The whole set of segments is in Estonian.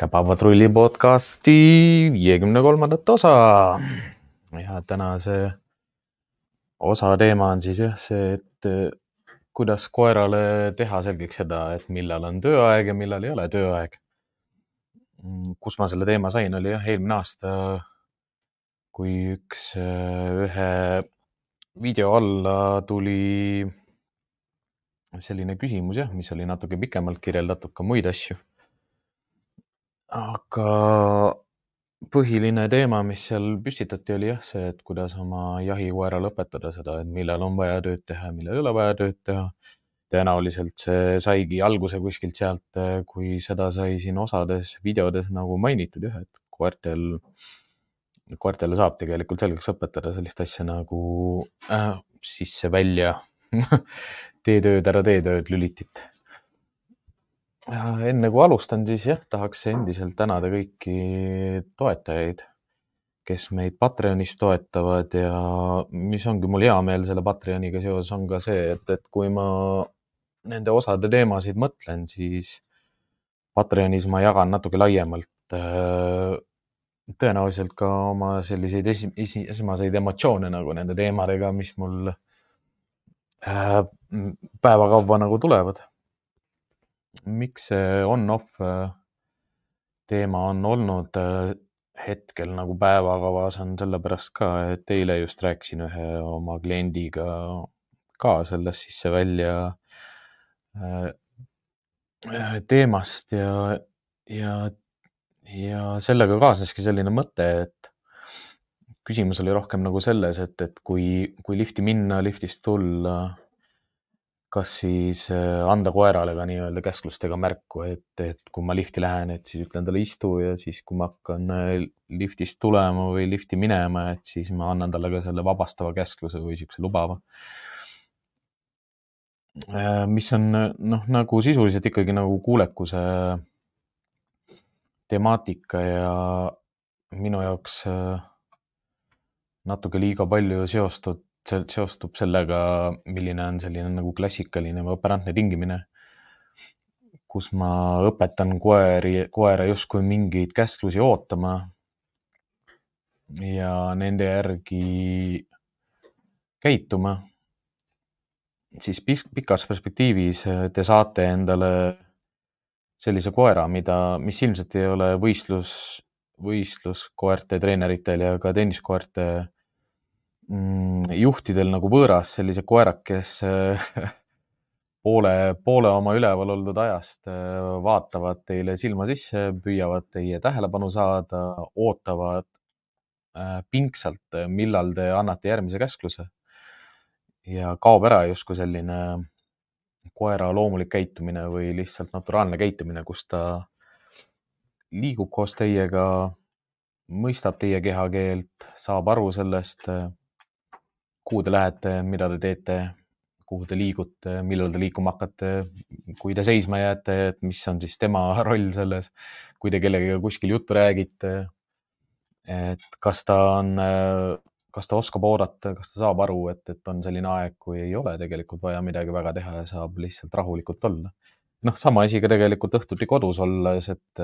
käpapatrulli podcasti viiekümne kolmandat osa. ja tänase osa teema on siis jah see, et eh, kuidas koerale teha selgeks seda, et millal on tööaeg ja millal ei ole tööaeg. Mm, kus ma selle teema sain, oli jah eelmine aasta, kui üks eh, ühe video alla tuli selline küsimus jah, mis oli natuke pikemalt kirjeldatud ka muid asju aga põhiline teema, mis seal püstitati, oli jah see, et kuidas oma jahikoerale õpetada seda, et millal on vaja tööd teha millal ei ole vaja tööd teha. tõenäoliselt see saigi alguse kuskilt sealt, kui seda sai siin osades videodes nagu mainitud jah, et koertel, koertele saab tegelikult selgeks õpetada sellist asja nagu äh, sisse-välja tee tööd, ära tee tööd lülitit enne kui alustan, siis jah, tahaks endiselt tänada kõiki toetajaid, kes meid Patreonis toetavad ja mis ongi mul hea meel selle Patreoniga seoses on ka see, et, et kui ma nende osade teemasid mõtlen, siis Patreonis ma jagan natuke laiemalt äh, tõenäoliselt ka oma selliseid esi, esi, esmaseid emotsioone nagu nende teemadega, mis mul äh, päevakavva nagu tulevad miks see on-off äh, teema on olnud äh, hetkel nagu päevakavas, on sellepärast ka, et eile just rääkisin ühe oma kliendiga ka sellest sisse-välja äh, teemast ja, ja, ja sellega kaasneski selline mõte, et küsimus oli rohkem nagu selles, et, et kui, kui lifti minna, liftist tulla kas siis äh, anda koerale ka nii-öelda käsklustega märku, et, et kui ma lifti lähen, et siis ütlen talle istu ja siis, kui ma hakkan äh, liftist tulema või lifti minema, et siis ma annan talle ka selle vabastava käskluse või niisuguse lubava. Äh, mis on noh, nagu sisuliselt ikkagi nagu kuulekuse temaatika ja minu jaoks natuke liiga palju seostud see seostub sellega, milline on selline nagu klassikaline operantne tingimine, kus ma õpetan koeri, koera justkui mingeid käsklusi ootama ja nende järgi käituma, siis pikas perspektiivis te saate endale sellise koera, mida, mis ilmselt ei ole võistlus, võistluskoerte treeneritel ja ka tenniskoerte Mm, juhtidel nagu võõras sellised koerad, kes poole, poole oma üleval oldud ajast äh, vaatavad teile silma sisse, püüavad teie tähelepanu saada, ootavad äh, pingsalt, millal te annate järgmise käskluse. ja kaob ära justkui selline koera loomulik käitumine või lihtsalt naturaalne käitumine, kus ta liigub koos teiega, mõistab teie kehakeelt, saab aru sellest kuhu te lähete, mida te teete, kuhu te liigute, millal te liikuma hakkate, kui te seisma jääte, et mis on siis tema roll selles, kui te kellegagi kuskil juttu räägite. et kas ta on, kas ta oskab oodata, kas ta saab aru, et, et on selline aeg, kui ei ole tegelikult vaja midagi väga teha ja saab lihtsalt rahulikult olla. noh, sama asi ka tegelikult õhtuti kodus olles, et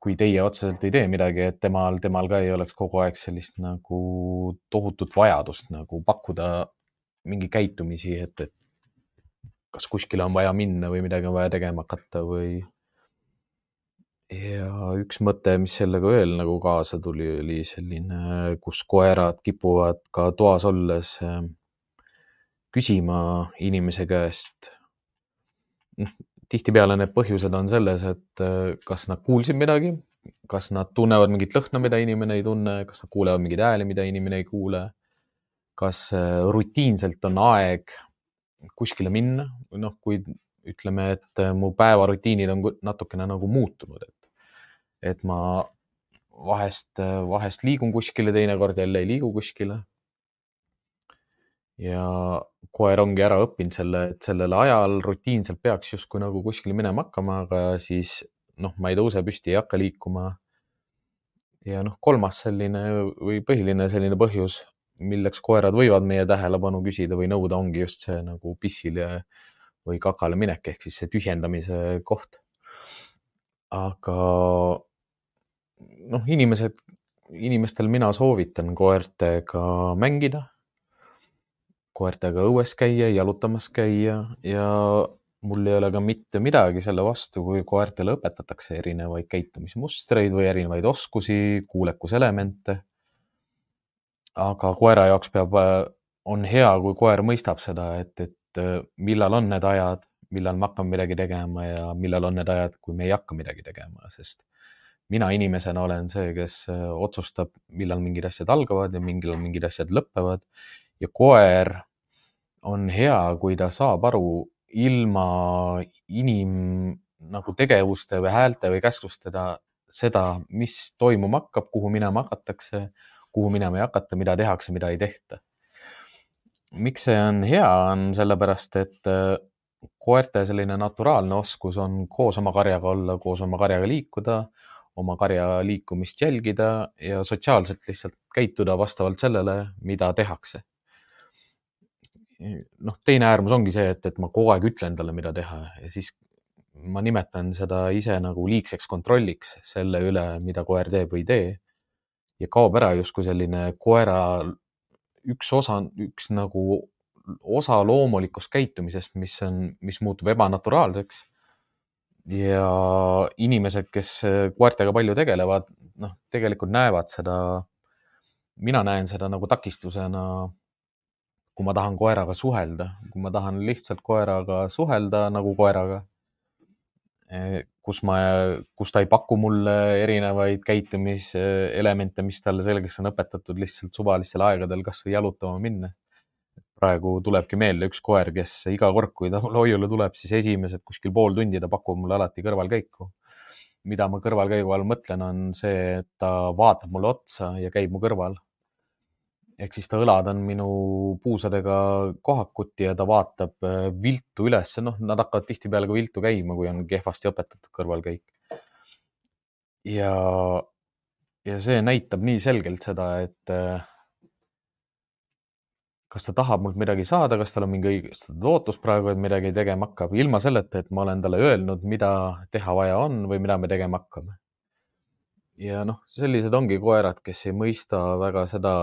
kui teie otseselt ei tee midagi, et temal, temal ka ei oleks kogu aeg sellist nagu tohutut vajadust nagu pakkuda mingi käitumisi, et, et kas kuskile on vaja minna või midagi on vaja tegema hakata või. ja üks mõte, mis sellega veel nagu kaasa tuli, oli selline, kus koerad kipuvad ka toas olles ähm, küsima inimese käest noh, tihtipeale need põhjused on selles, et äh, kas nad kuulsid midagi, kas nad tunnevad mingit lõhna, mida inimene ei tunne, kas nad kuulevad mingeid hääli, mida inimene ei kuule. kas äh, rutiinselt on aeg kuskile minna, noh, kui ütleme, et äh, mu päevarutiinid on natukene nagu muutunud, et, et ma vahest, vahest liigun kuskile, teinekord jälle ei liigu kuskile ja koer ongi ära õppinud selle, et sellel ajal rutiinselt peaks justkui nagu kuskile minema hakkama, aga siis noh, ma ei tõuse püsti, ei hakka liikuma. ja noh, kolmas selline või põhiline selline põhjus, milleks koerad võivad meie tähelepanu küsida või nõuda, ongi just see nagu pissile või kakale minek ehk siis see tühjendamise koht. aga noh, inimesed, inimestel mina soovitan koertega mängida, koertega õues käia, jalutamas käia ja mul ei ole ka mitte midagi selle vastu, kui koertele õpetatakse erinevaid käitumismustreid või erinevaid oskusi, kuulekuselemente. aga koera jaoks peab, on hea, kui koer mõistab seda, et, et millal on need ajad, millal me hakkame midagi tegema ja millal on need ajad, kui me ei hakka midagi tegema, sest mina inimesena olen see, kes otsustab, millal mingid asjad algavad ja millal mingid asjad lõpevad. ja koer on hea, kui ta saab aru ilma inim nagu tegevuste või häälte või käsklustega seda, mis toimuma hakkab, kuhu minema hakatakse, kuhu minema ei hakata, mida tehakse, mida ei tehta. miks see on hea, on sellepärast, et koerte selline naturaalne oskus on koos oma karjaga olla, koos oma karjaga liikuda, oma karja liikumist jälgida ja sotsiaalselt lihtsalt käituda vastavalt sellele, mida tehakse. Noh, teine äärmus ongi see, et, et ma kogu aeg ütlen talle, mida teha ja siis ma nimetan seda ise nagu liigseks kontrolliks selle üle, mida koer teeb või ei tee. ja kaob ära justkui selline koera üks osa, üks nagu osa loomulikust käitumisest, mis on, mis muutub ebanaturaalseks. ja inimesed, kes koertega palju tegelevad, noh, tegelikult näevad seda, mina näen seda nagu takistusena, kui ma tahan koeraga suhelda, kui ma tahan lihtsalt koeraga suhelda nagu koeraga, kus ma, kus ta ei paku mulle erinevaid käitumiselemente, mis talle selgeks on õpetatud lihtsalt suvalistel aegadel kasvõi jalutama minna praegu tulebki meelde üks koer, kes iga kord, kui ta mulle hoiule tuleb, siis esimesed kuskil pool tundi ta pakub mulle alati kõrvalkäiku. mida ma kõrvalkäigu all mõtlen, on see, et ta vaatab mulle otsa ja käib mu kõrval. Ehk siis ta õlad on minu puusadega kohakuti ja ta vaatab äh, viltu üles, noh, nad hakkavad tihtipeale ka viltu käima, kui on kehvasti õpetatud kõrvalkäik. ja, ja see näitab nii selgelt seda, et äh, kas ta tahab mult midagi saada, kas tal on mingi õigustatud ootus praegu, et midagi tegema hakkab, ilma selleta, et ma olen talle öelnud, mida teha vaja on või mida me tegema hakkame. ja noh, sellised ongi koerad, kes ei mõista väga seda,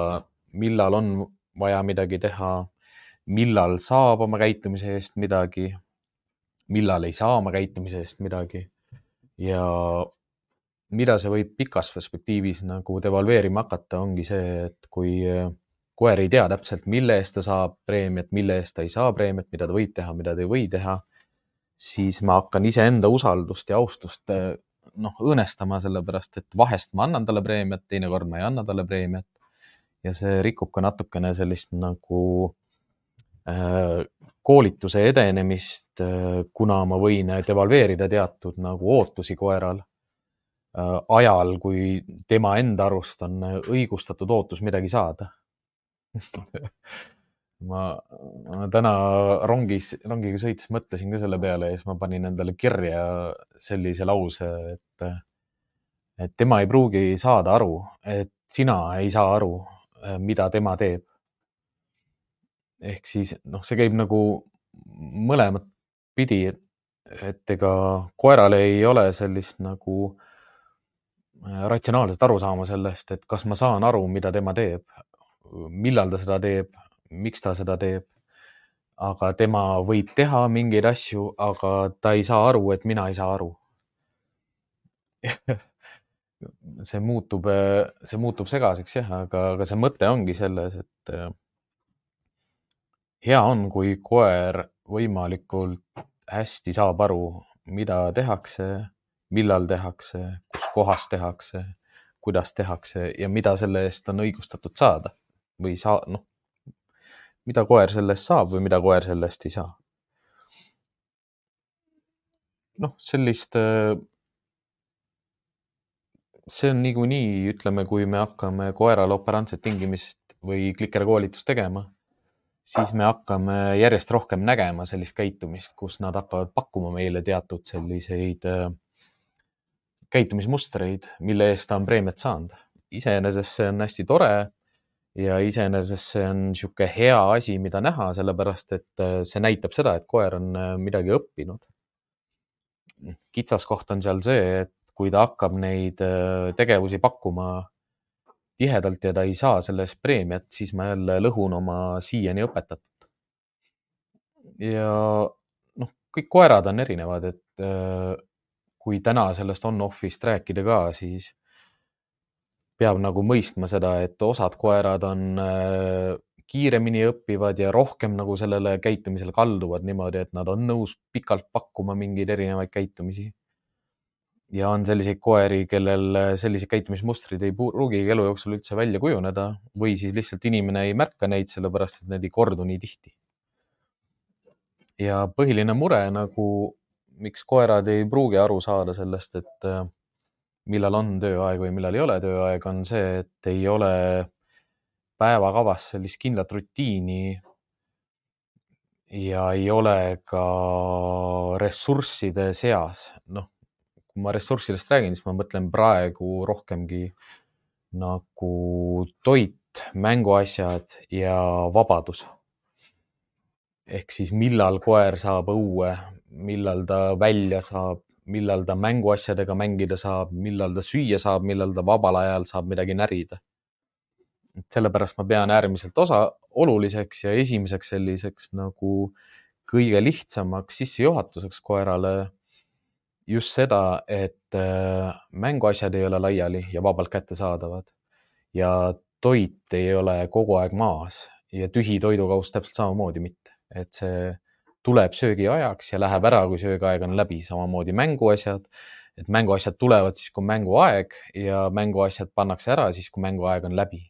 millal on vaja midagi teha, millal saab oma käitumise eest midagi, millal ei saa oma käitumise eest midagi ja mida see võib pikas perspektiivis nagu devalveerima hakata, ongi see, et kui koer ei tea täpselt, mille eest ta saab preemiat, mille eest ta ei saa preemiat, mida ta võib teha, mida ta ei või teha, siis ma hakkan iseenda usaldust ja austust eh, noh, õõnestama, sellepärast et vahest ma annan talle preemiat, teinekord ma ei anna talle preemiat. Ja see rikub ka natukene sellist nagu äh, koolituse edenemist äh,, kuna ma võin devalveerida teatud nagu ootusi koeral. Äh, ajal, kui tema enda arust on õigustatud ootus midagi saada. Ma, ma täna rongis, rongiga sõites mõtlesin ka selle peale ja siis ma panin endale kirja sellise lause, et, et tema ei pruugi saada aru, et sina ei saa aru, mida tema teeb. ehk siis noh, see käib nagu mõlemat pidi, et ega koeral ei ole sellist nagu ratsionaalset arusaama sellest, et kas ma saan aru, mida tema teeb, millal ta seda teeb, miks ta seda teeb. aga tema võib teha mingeid asju, aga ta ei saa aru, et mina ei saa aru see muutub, see muutub segaseks jah, aga, aga see mõte ongi selles, et äh, hea on, kui koer võimalikult hästi saab aru, mida tehakse, millal tehakse, kus kohas tehakse, kuidas tehakse ja mida selle eest on õigustatud saada või saa, noh, mida koer sellest saab või mida koer sellest ei saa. noh, sellist, äh, see on niikuinii, ütleme, kui me hakkame koerale operantset tingimist või klikerkoolitust tegema, siis me hakkame järjest rohkem nägema sellist käitumist, kus nad hakkavad pakkuma meile teatud selliseid äh, käitumismustreid, mille eest ta on preemiat saanud. iseenesest see on hästi tore ja iseenesest see on niisugune hea asi, mida näha, sellepärast et äh, see näitab seda, et koer on äh, midagi õppinud. kitsaskoht on seal see, et kui ta hakkab neid äh, tegevusi pakkuma tihedalt ja ta ei saa selle eest preemiat, siis ma jälle lõhun oma siiani õpetatut. ja noh, kõik koerad on erinevad, et äh, kui täna sellest on-off'ist rääkida ka, siis peab nagu mõistma seda, et osad koerad on äh, kiiremini õpivad ja rohkem nagu sellele käitumisele kalduvad niimoodi, et nad on nõus pikalt pakkuma mingeid erinevaid käitumisi. Ja on selliseid koeri, kellel sellised käitumismustrid ei pruugigi elu jooksul üldse välja kujuneda või siis lihtsalt inimene ei märka neid, sellepärast et need ei kordu nii tihti. ja põhiline mure nagu, miks koerad ei pruugi aru saada sellest, et äh, millal on tööaeg või millal ei ole tööaeg, on see, et ei ole päevakavas sellist kindlat rutiini. ja ei ole ka ressursside seas, noh, kui ma ressurssidest räägin, siis ma mõtlen praegu rohkemgi nagu toit, mänguasjad ja vabadus. ehk siis millal koer saab õue, millal ta välja saab, millal ta mänguasjadega mängida saab, millal ta süüa saab, millal ta vabal ajal saab midagi närida. sellepärast ma pean äärmiselt osa, oluliseks ja esimeseks selliseks nagu kõige lihtsamaks sissejuhatuseks koerale just seda, et äh, mänguasjad ei ole laiali ja vabalt kättesaadavad ja toit ei ole kogu aeg maas ja tühi toidukauss täpselt samamoodi mitte, et see tuleb söögiajaks ja läheb ära, kui söögiaeg on läbi, samamoodi mänguasjad. et mänguasjad tulevad siis, kui mänguaeg ja mänguasjad pannakse ära siis, kui mänguaeg on läbi.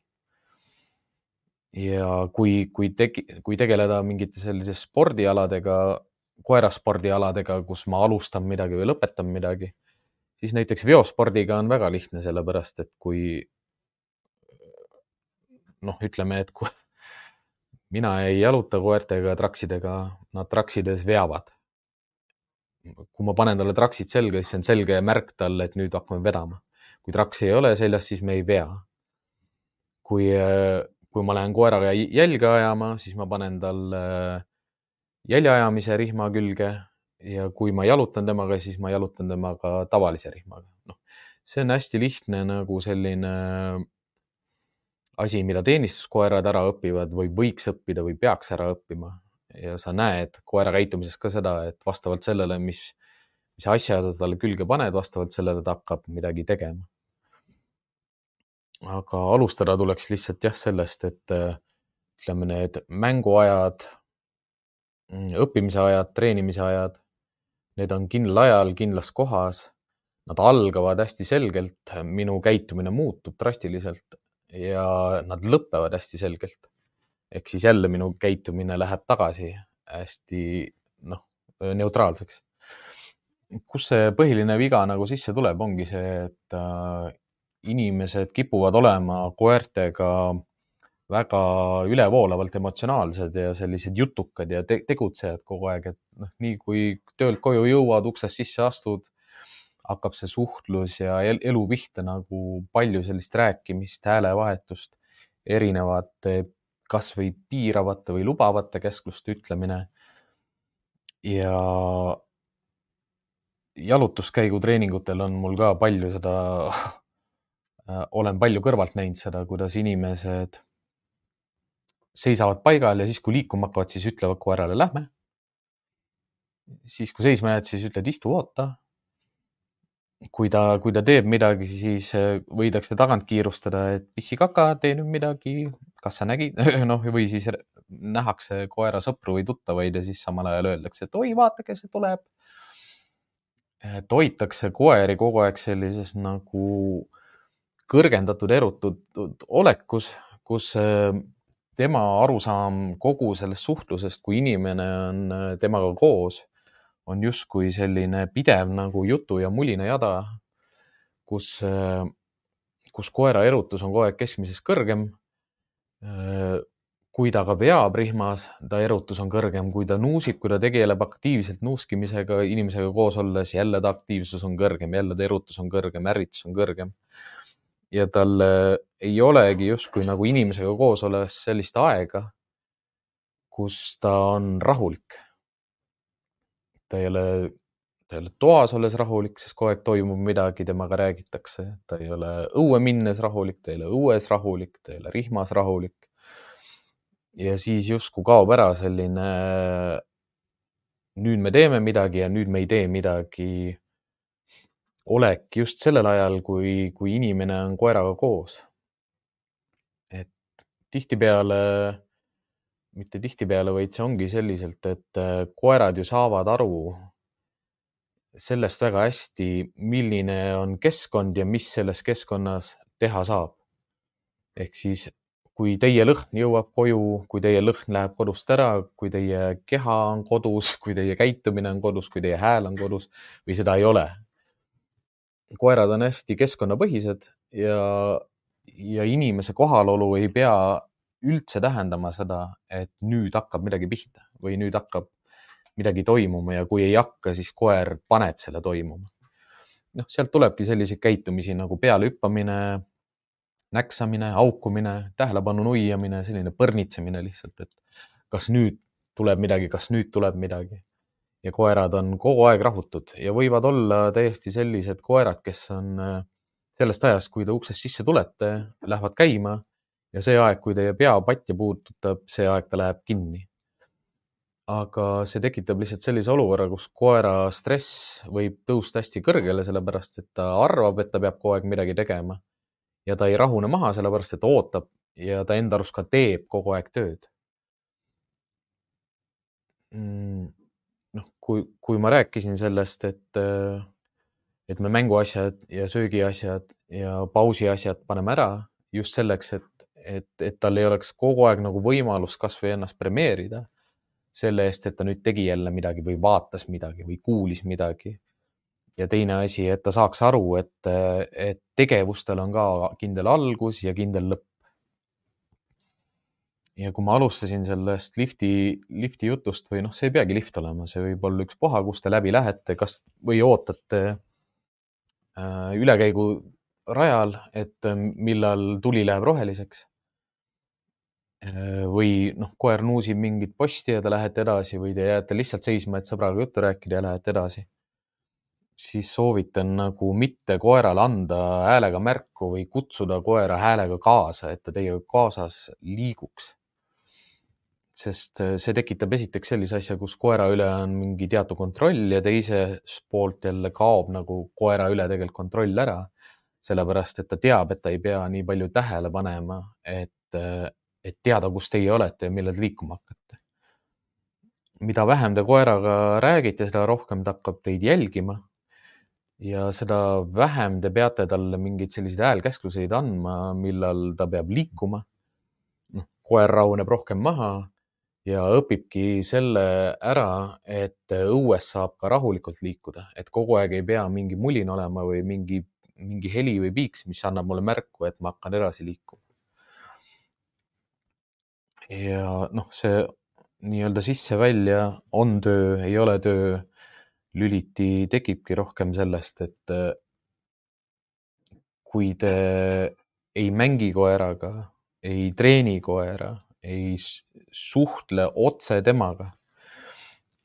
ja kui, kui tegi, kui tegeleda mingite sellise spordialadega, koeraspordialadega, kus ma alustan midagi või lõpetan midagi, siis näiteks veospordiga on väga lihtne, sellepärast et kui noh, ütleme, et kui mina ei jaluta koertega traksidega, nad traksides veavad. kui ma panen talle traksid selga, siis see on selge märk talle, et nüüd hakkame vedama. kui traksi ei ole seljas, siis me ei vea. kui, kui ma lähen koeraga jälge ajama, siis ma panen talle jäljeajamise rihma külge ja kui ma jalutan temaga, siis ma jalutan temaga tavalise rihmaga. noh, see on hästi lihtne nagu selline asi, mida teenistuskoerad ära õpivad või võiks õppida või peaks ära õppima. ja sa näed koera käitumises ka seda, et vastavalt sellele, mis, mis asja sa talle külge paned, vastavalt sellele ta hakkab midagi tegema. aga alustada tuleks lihtsalt jah, sellest, et ütleme, need mänguajad, õppimise ajad, treenimise ajad, need on kindlal ajal, kindlas kohas. Nad algavad hästi selgelt, minu käitumine muutub drastiliselt ja nad lõpevad hästi selgelt. ehk siis jälle minu käitumine läheb tagasi hästi noh, neutraalseks. kus see põhiline viga nagu sisse tuleb, ongi see, et äh, inimesed kipuvad olema koertega väga ülevoolavalt emotsionaalsed ja sellised jutukad ja te tegutsejad kogu aeg, et noh, nii kui töölt koju jõuad, uksest sisse astud hakkab see suhtlus ja elu pihta nagu palju sellist rääkimist, häälevahetust, erinevate kasvõi piiravate või lubavate käskluste ütlemine. ja jalutuskäigutreeningutel on mul ka palju seda olen palju kõrvalt näinud seda, kuidas inimesed seisavad paigal ja siis, kui liikuma hakkavad, siis ütlevad koerale lähme. siis, kui seisma jääd, siis ütled istu, oota kui ta, kui ta teeb midagi, siis äh, võidakse tagant kiirustada, et pissikaka, tee nüüd midagi, kas sa nägid, noh, või siis nähakse koera sõpru või tuttavaid ja siis samal ajal öeldakse, et oi, vaadake, see tuleb. et hoitakse koeri kogu aeg sellises nagu kõrgendatud, erutud olekus, kus äh, tema arusaam kogu sellest suhtlusest, kui inimene on äh, temaga koos on justkui selline pidev nagu jutu ja mulina jada, kus, kus koera erutus on kogu aeg keskmisest kõrgem. kui ta ka veab rihmas, ta erutus on kõrgem, kui ta nuusib, kui ta tegeleb aktiivselt nuuskimisega inimesega koos olles, jälle ta aktiivsus on kõrgem, jälle ta erutus on kõrgem, ärritus on kõrgem. Ja tal ei olegi justkui nagu inimesega koos olles sellist aega, kus ta on rahulik. Ta ei ole, ta ei ole toas olles rahulik, sest kogu aeg toimub midagi, temaga räägitakse, ta ei ole õue minnes rahulik, ta ei ole õues rahulik, ta ei ole rihmas rahulik. ja siis justkui kaob ära selline nüüd me teeme midagi ja nüüd me ei tee midagi olek just sellel ajal, kui, kui inimene on koeraga koos. et tihtipeale, mitte tihtipeale, vaid see ongi selliselt, et äh, koerad ju saavad aru sellest väga hästi, milline on keskkond ja mis selles keskkonnas teha saab. ehk siis, kui teie lõhn jõuab koju, kui teie lõhn läheb kodust ära, kui teie keha on kodus, kui teie käitumine on kodus, kui teie hääl on kodus või seda ei ole, koerad on hästi keskkonnapõhised ja, ja inimese kohalolu ei pea üldse tähendama seda, et nüüd hakkab midagi pihta või nüüd hakkab midagi toimuma ja kui ei hakka, siis koer paneb selle toimuma. noh, sealt tulebki selliseid käitumisi nagu pealehüppamine, näksamine, haukumine, tähelepanu nuiamine, selline põrnitsemine lihtsalt, et kas nüüd tuleb midagi, kas nüüd tuleb midagi ja koerad on kogu aeg rahutud ja võivad olla täiesti sellised koerad, kes on äh, sellest ajast, kui te uksest sisse tulete, lähevad käima ja see aeg, kui teie pea patja puudutab, see aeg ta läheb kinni. aga see tekitab lihtsalt sellise olukorra, kus koera stress võib tõusta hästi kõrgele, sellepärast et ta arvab, et ta peab kogu aeg midagi tegema. Ja ta ei rahune maha, sellepärast et ta ootab ja ta enda arust ka teeb kogu aeg tööd. Mm kui, kui ma rääkisin sellest, et, äh, et me mänguasjad ja söögiasjad ja pausiasjad paneme ära just selleks, et, et, et tal ei oleks kogu aeg nagu võimalus kasvõi ennast premeerida selle eest, et ta nüüd tegi jälle midagi või vaatas midagi või kuulis midagi. ja teine asi, et ta saaks aru, et, et tegevustel on ka kindel algus ja kindel lõpp ja kui ma alustasin sellest lifti, lifti jutust või noh, see ei peagi lift olema, see võib olla ükspuha, kus te läbi lähete, kas või ootate äh, ülekäigu rajal, et äh, millal tuli läheb roheliseks äh,. või noh, koer nuusib mingit posti ja te lähete edasi või te jääte lihtsalt seisma, et sõbraga juttu rääkida ja lähete edasi. siis soovitan nagu mitte koerale anda häälega märku või kutsuda koera häälega kaasa, et ta teiega kaasas liiguks sest äh, see tekitab esiteks sellise asja, kus koera üle on mingi teatud kontroll ja teisest poolt jälle kaob nagu koera üle tegelikult kontroll ära. sellepärast, et ta teab, et ta ei pea nii palju tähele panema, et, äh, et teada, kus teie olete ja millal liikuma hakkate. mida vähem te koeraga räägite, seda rohkem ta hakkab teid jälgima. ja seda vähem te peate talle mingeid selliseid häälkäskluseid andma, millal ta peab liikuma. noh, koer rahuneb rohkem maha ja õpibki selle ära, et õues saab ka rahulikult liikuda, et kogu aeg ei pea mingi mulin olema või mingi, mingi heli või piiks, mis annab mulle märku, et ma hakkan edasi liikuma. ja noh, see nii-öelda sisse-välja on töö, ei ole töö lüliti tekibki rohkem sellest, et kui te ei mängi koeraga, ei treeni koera ei suhtle otse temaga,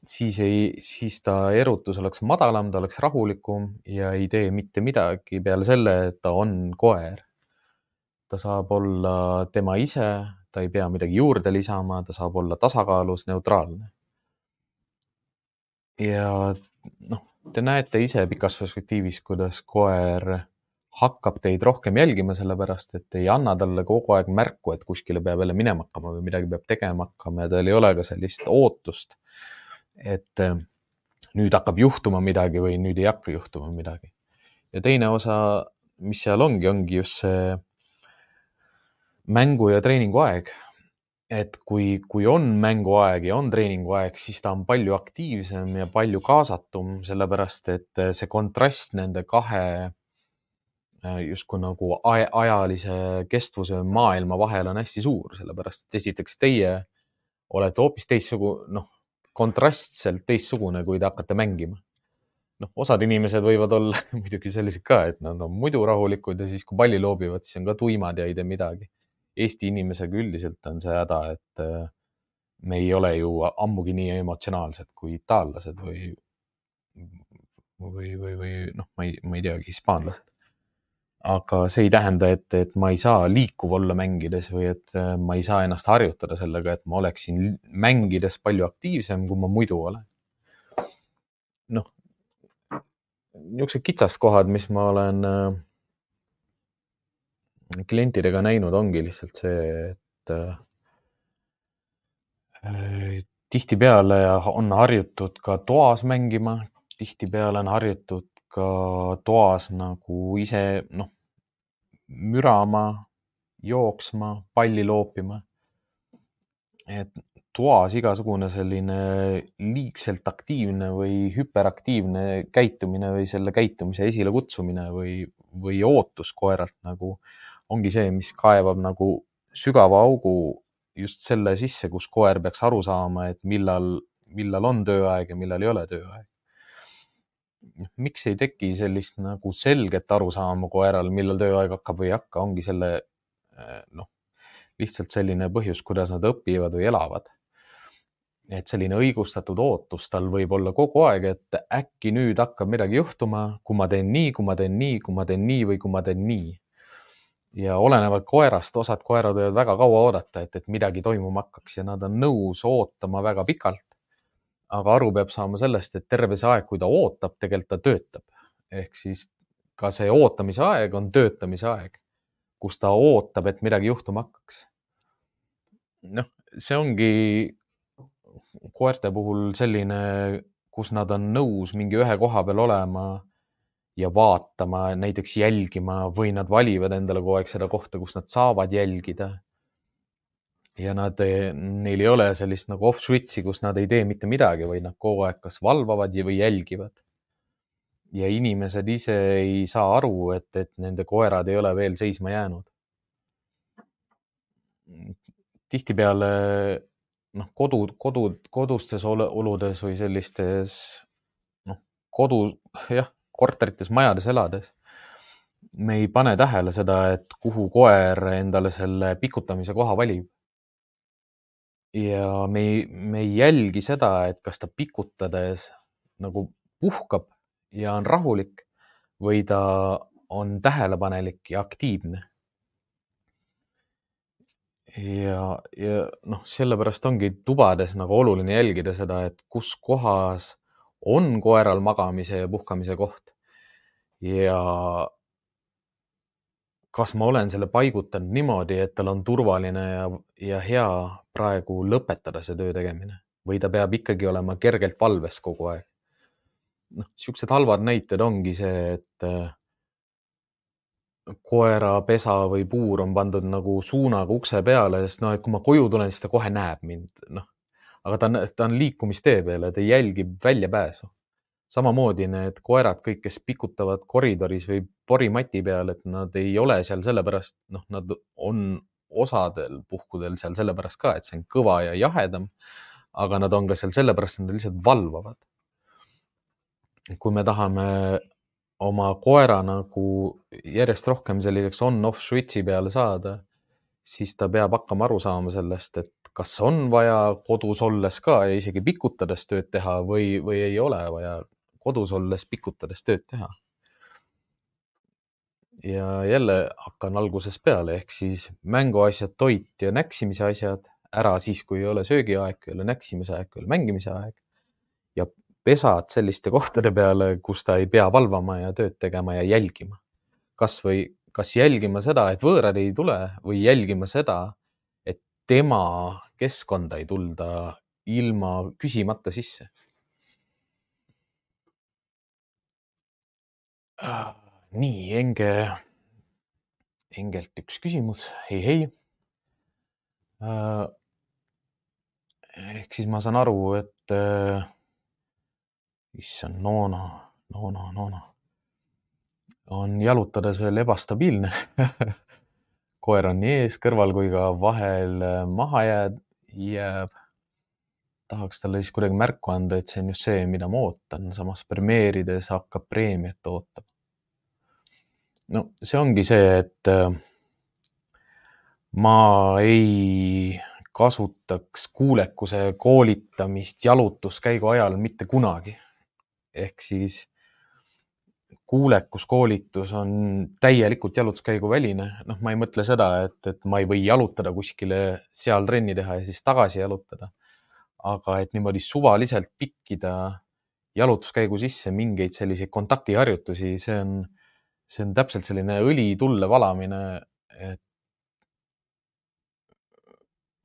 siis ei, siis ta erutus oleks madalam, ta oleks rahulikum ja ei tee mitte midagi peale selle, et ta on koer. ta saab olla tema ise, ta ei pea midagi juurde lisama, ta saab olla tasakaalus, neutraalne. ja noh, te näete ise pikas perspektiivis, kuidas koer hakkab teid rohkem jälgima, sellepärast et ei anna talle kogu aeg märku, et kuskile peab jälle minema hakkama või midagi peab tegema hakkama ja tal ei ole ka sellist ootust, et äh, nüüd hakkab juhtuma midagi või nüüd ei hakka juhtuma midagi. ja teine osa, mis seal ongi, ongi just see mängu ja treeningu aeg. et kui, kui on mänguaeg ja on treeninguaeg, siis ta on palju aktiivsem ja palju kaasatum, sellepärast et see kontrast nende kahe justkui nagu ajalise kestvuse maailma vahel on hästi suur, sellepärast et esiteks teie olete hoopis teistsugune, noh, kontrastselt teistsugune, kui te hakkate mängima. noh, osad inimesed võivad olla muidugi sellised ka, et nad on muidu rahulikud ja siis, kui palli loobivad, siis on ka tuimad ja ei tee midagi. Eesti inimesega üldiselt on see häda, et äh, me ei ole ju ammugi nii emotsionaalsed kui itaallased või, või, või, või noh, ma ei, ma ei teagi, hispaanlased. Aga see ei tähenda, et, et ma ei saa liikuv olla mängides või et äh, ma ei saa ennast harjutada sellega, et ma oleksin mängides palju aktiivsem, kui ma muidu olen. noh, niisugused kitsaskohad, mis ma olen äh, klientidega näinud, ongi lihtsalt see, et äh, tihtipeale on harjutud ka toas mängima, tihtipeale on harjutud ka toas nagu ise noh, mürama, jooksma, palli loopima. et toas igasugune selline liigselt aktiivne või hüperaktiivne käitumine või selle käitumise esilekutsumine või, või ootus koeralt nagu ongi see, mis kaevab nagu sügava augu just selle sisse, kus koer peaks aru saama, et millal, millal on tööaeg ja millal ei ole tööaeg. Miks ei teki sellist nagu selget arusaama koeral, millal tööaeg hakkab või ei hakka, ongi selle eh, noh, lihtsalt selline põhjus, kuidas nad õpivad või elavad. et selline õigustatud ootus tal võib olla kogu aeg, et äkki nüüd hakkab midagi juhtuma, kui ma teen nii, kui ma teen nii, kui ma teen nii või kui ma teen nii ja olenevalt koerast, osad koerad võivad väga kaua oodata, et, et midagi toimuma hakkaks ja nad on nõus ootama väga pikalt. Aga aru peab saama sellest, et terve see aeg, kui ta ootab, tegelikult ta töötab. ehk siis ka see ootamise aeg on töötamise aeg, kus ta ootab, et midagi juhtuma hakkaks. noh, see ongi koerte puhul selline, kus nad on nõus mingi ühe koha peal olema ja vaatama, näiteks jälgima või nad valivad endale kogu aeg seda kohta, kus nad saavad jälgida. Ja nad, neil ei ole sellist nagu off switch'i, kus nad ei tee mitte midagi, vaid nad kogu aeg kas valvavad või jälgivad. ja inimesed ise ei saa aru, et, et nende koerad ei ole veel seisma jäänud. tihtipeale noh, kodu, kodu, kodustes oludes või sellistes noh, kodu jah korterites, majades elades me ei pane tähele seda, et kuhu koer endale selle pikutamise koha valib. Ja me ei, me ei jälgi seda, et kas ta pikutades nagu puhkab ja on rahulik või ta on tähelepanelik ja aktiivne. ja, ja noh, sellepärast ongi tubades nagu oluline jälgida seda, et kus kohas on koeral magamise ja puhkamise koht ja kas ma olen selle paigutanud niimoodi, et tal on turvaline ja, ja hea praegu lõpetada see töö tegemine või ta peab ikkagi olema kergelt valves kogu aeg. noh, siuksed halvad näited ongi see, et äh, koera pesa või puur on pandud nagu suunaga ukse peale, sest noh, et kui ma koju tulen, siis ta kohe näeb mind, noh. aga ta on, ta on liikumistee peal ja ta jälgib väljapääsu samamoodi need koerad, kõik, kes pikutavad koridoris või porimati peal, et nad ei ole seal sellepärast, noh, nad on osadel puhkudel seal sellepärast ka, et see on kõva ja jahedam. aga nad on ka seal sellepärast, et nad lihtsalt valvavad. kui me tahame oma koera nagu järjest rohkem selliseks on-off switch'i peale saada, siis ta peab hakkama aru saama sellest, et kas on vaja kodus olles ka ja isegi pikutades tööd teha või, või ei ole vaja kodus olles pikutades tööd teha. Ja jälle hakkan algusest peale, ehk siis mänguasjad, toit ja näksimise asjad ära siis, kui ei ole söögiaeg, ei ole näksimise aeg, ei ole mängimise aeg. ja pesad selliste kohtade peale, kus ta ei pea valvama ja tööd tegema ja jälgima. kasvõi, kas jälgima seda, et võõrad ei tule või jälgima seda, et tema keskkonda ei tulda ilma küsimata sisse Ah, nii, Enge, Engelt üks küsimus. hei, hei. Äh, ehk siis ma saan aru, et äh, issand, noona, noona, noona on jalutades veel ebastabiilne koer on nii ees, kõrval kui ka vahel äh, maha jääb, jääb tahaks talle siis kuidagi märku anda, et see on just see, mida ma ootan, samas premeerides hakkab preemiat ootama. No see ongi see, et äh, ma ei kasutaks kuulekuse koolitamist jalutuskäigu ajal mitte kunagi. ehk siis kuulekuskoolitus on täielikult jalutuskäiguväline, noh, ma ei mõtle seda, et, et ma ei või jalutada kuskile, seal trenni teha ja siis tagasi jalutada. aga et niimoodi suvaliselt pikkida jalutuskäigu sisse mingeid selliseid kontaktiharjutusi, see on, see on täpselt selline õli tulle valamine, et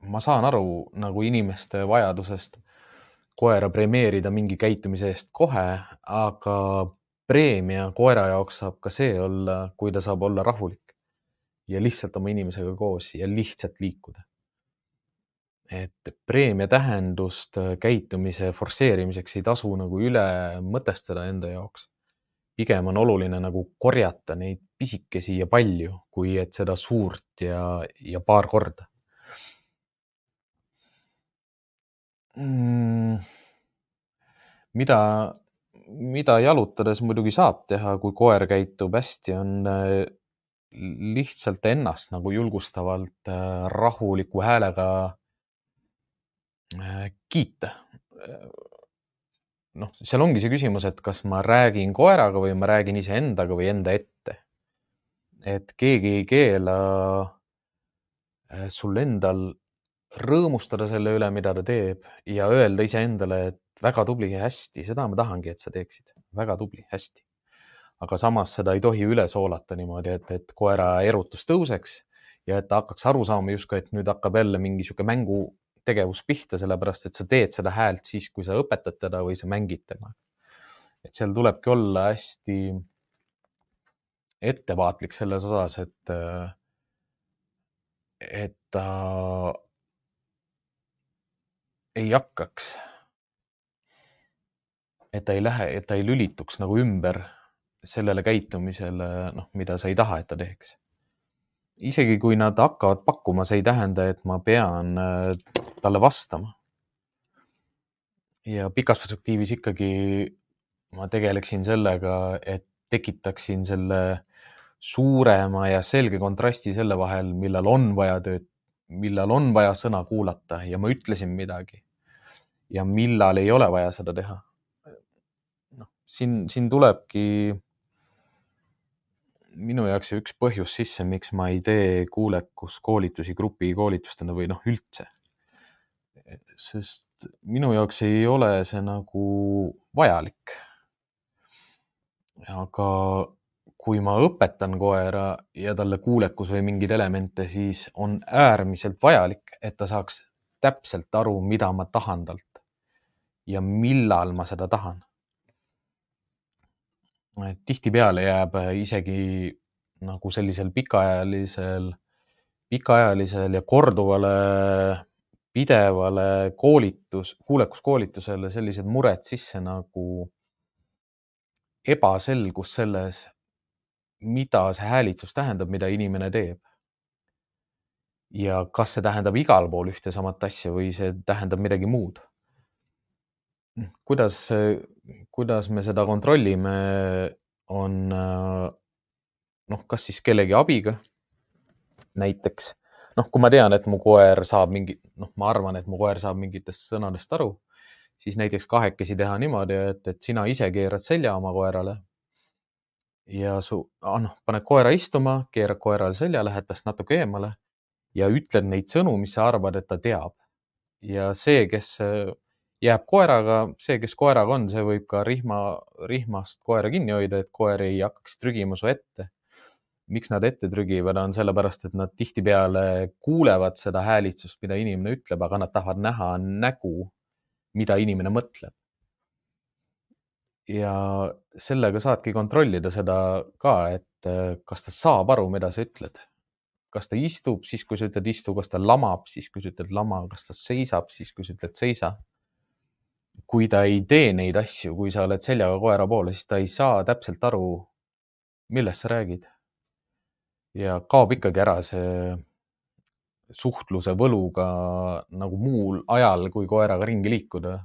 ma saan aru nagu inimeste vajadusest koera premeerida mingi käitumise eest kohe, aga preemia koera jaoks saab ka see olla, kui ta saab olla rahulik ja lihtsalt oma inimesega koos ja lihtsalt liikuda. et preemia tähendust käitumise forsseerimiseks ei tasu nagu üle mõtestada enda jaoks. Pigem on oluline nagu korjata neid pisikesi ja palju, kui et seda suurt ja, ja paar korda mm,. mida, mida jalutades muidugi saab teha, kui koer käitub hästi, on äh, lihtsalt ennast nagu julgustavalt äh, rahuliku häälega äh, kiita. Noh, seal ongi see küsimus, et kas ma räägin koeraga või ma räägin iseendaga või enda ette. et keegi ei keela sul endal rõõmustada selle üle, mida ta teeb ja öelda iseendale, et väga tubli ja hästi, seda ma tahangi, et sa teeksid, väga tubli, hästi. aga samas seda ei tohi üle soolata niimoodi, et, et koera erutus tõuseks ja et ta hakkaks aru saama justkui, et nüüd hakkab jälle mingi sihuke mängutegevus pihta, sellepärast et sa teed seda häält siis, kui sa õpetad teda või sa mängid temaga. et seal tulebki olla hästi ettevaatlik selles osas, et, et ta ei hakkaks. et ta ei lähe, et ta ei lülituks nagu ümber sellele käitumisele, noh, mida sa ei taha, et ta teeks. Isegi kui nad hakkavad pakkuma, see ei tähenda, et ma pean äh, talle vastama. ja pikas perspektiivis ikkagi ma tegeleksin sellega, et tekitaksin selle suurema ja selge kontrasti selle vahel, millal on vaja tööd, millal on vaja sõna kuulata ja ma ütlesin midagi ja millal ei ole vaja seda teha. noh, siin, siin tulebki minu jaoks üks põhjus sisse, miks ma ei tee kuulekuskoolitusi grupikoolitustena või noh, üldse. sest minu jaoks ei ole see nagu vajalik. aga kui ma õpetan koera ja talle kuulekus või mingeid elemente, siis on äärmiselt vajalik, et ta saaks täpselt aru, mida ma tahan talt ja millal ma seda tahan. Tihtipeale jääb isegi nagu sellisel pikaajalisel, pikaajalisel ja korduvale pidevale koolitus, kuulekuskoolitusele sellised mured sisse nagu ebaselgus selles, mida see häälitsus tähendab, mida inimene teeb. ja kas see tähendab igal pool ühte samat asja või see tähendab midagi muud kuidas, kuidas me seda kontrollime, on noh, kas siis kellegi abiga näiteks. noh, kui ma tean, et mu koer saab mingi, noh, ma arvan, et mu koer saab mingitest sõnadest aru, siis näiteks kahekesi teha niimoodi, et, et sina ise keerad selja oma koerale. ja su noh, paned koera istuma, keerad koerale selja, lähed tast natuke eemale ja ütled neid sõnu, mis sa arvad, et ta teab. ja see, kes jääb koeraga, see, kes koeraga on, see võib ka rihma, rihmast koera kinni hoida, et koer ei hakkaks trügima su ette. miks nad ette trügivad, on sellepärast, et nad tihtipeale kuulevad seda häälitsust, mida inimene ütleb, aga nad tahavad näha nägu, mida inimene mõtleb. ja sellega saadki kontrollida seda ka, et kas ta saab aru, mida sa ütled. kas ta istub siis, kui sa ütled istu, kas ta lamab siis, kui sa ütled lama, kas ta seisab siis, kui sa ütled seisa kui ta ei tee neid asju, kui sa oled seljaga koera poole, siis ta ei saa täpselt aru, millest sa räägid. ja kaob ikkagi ära see suhtluse võluga nagu muul ajal, kui koeraga ringi liikuda.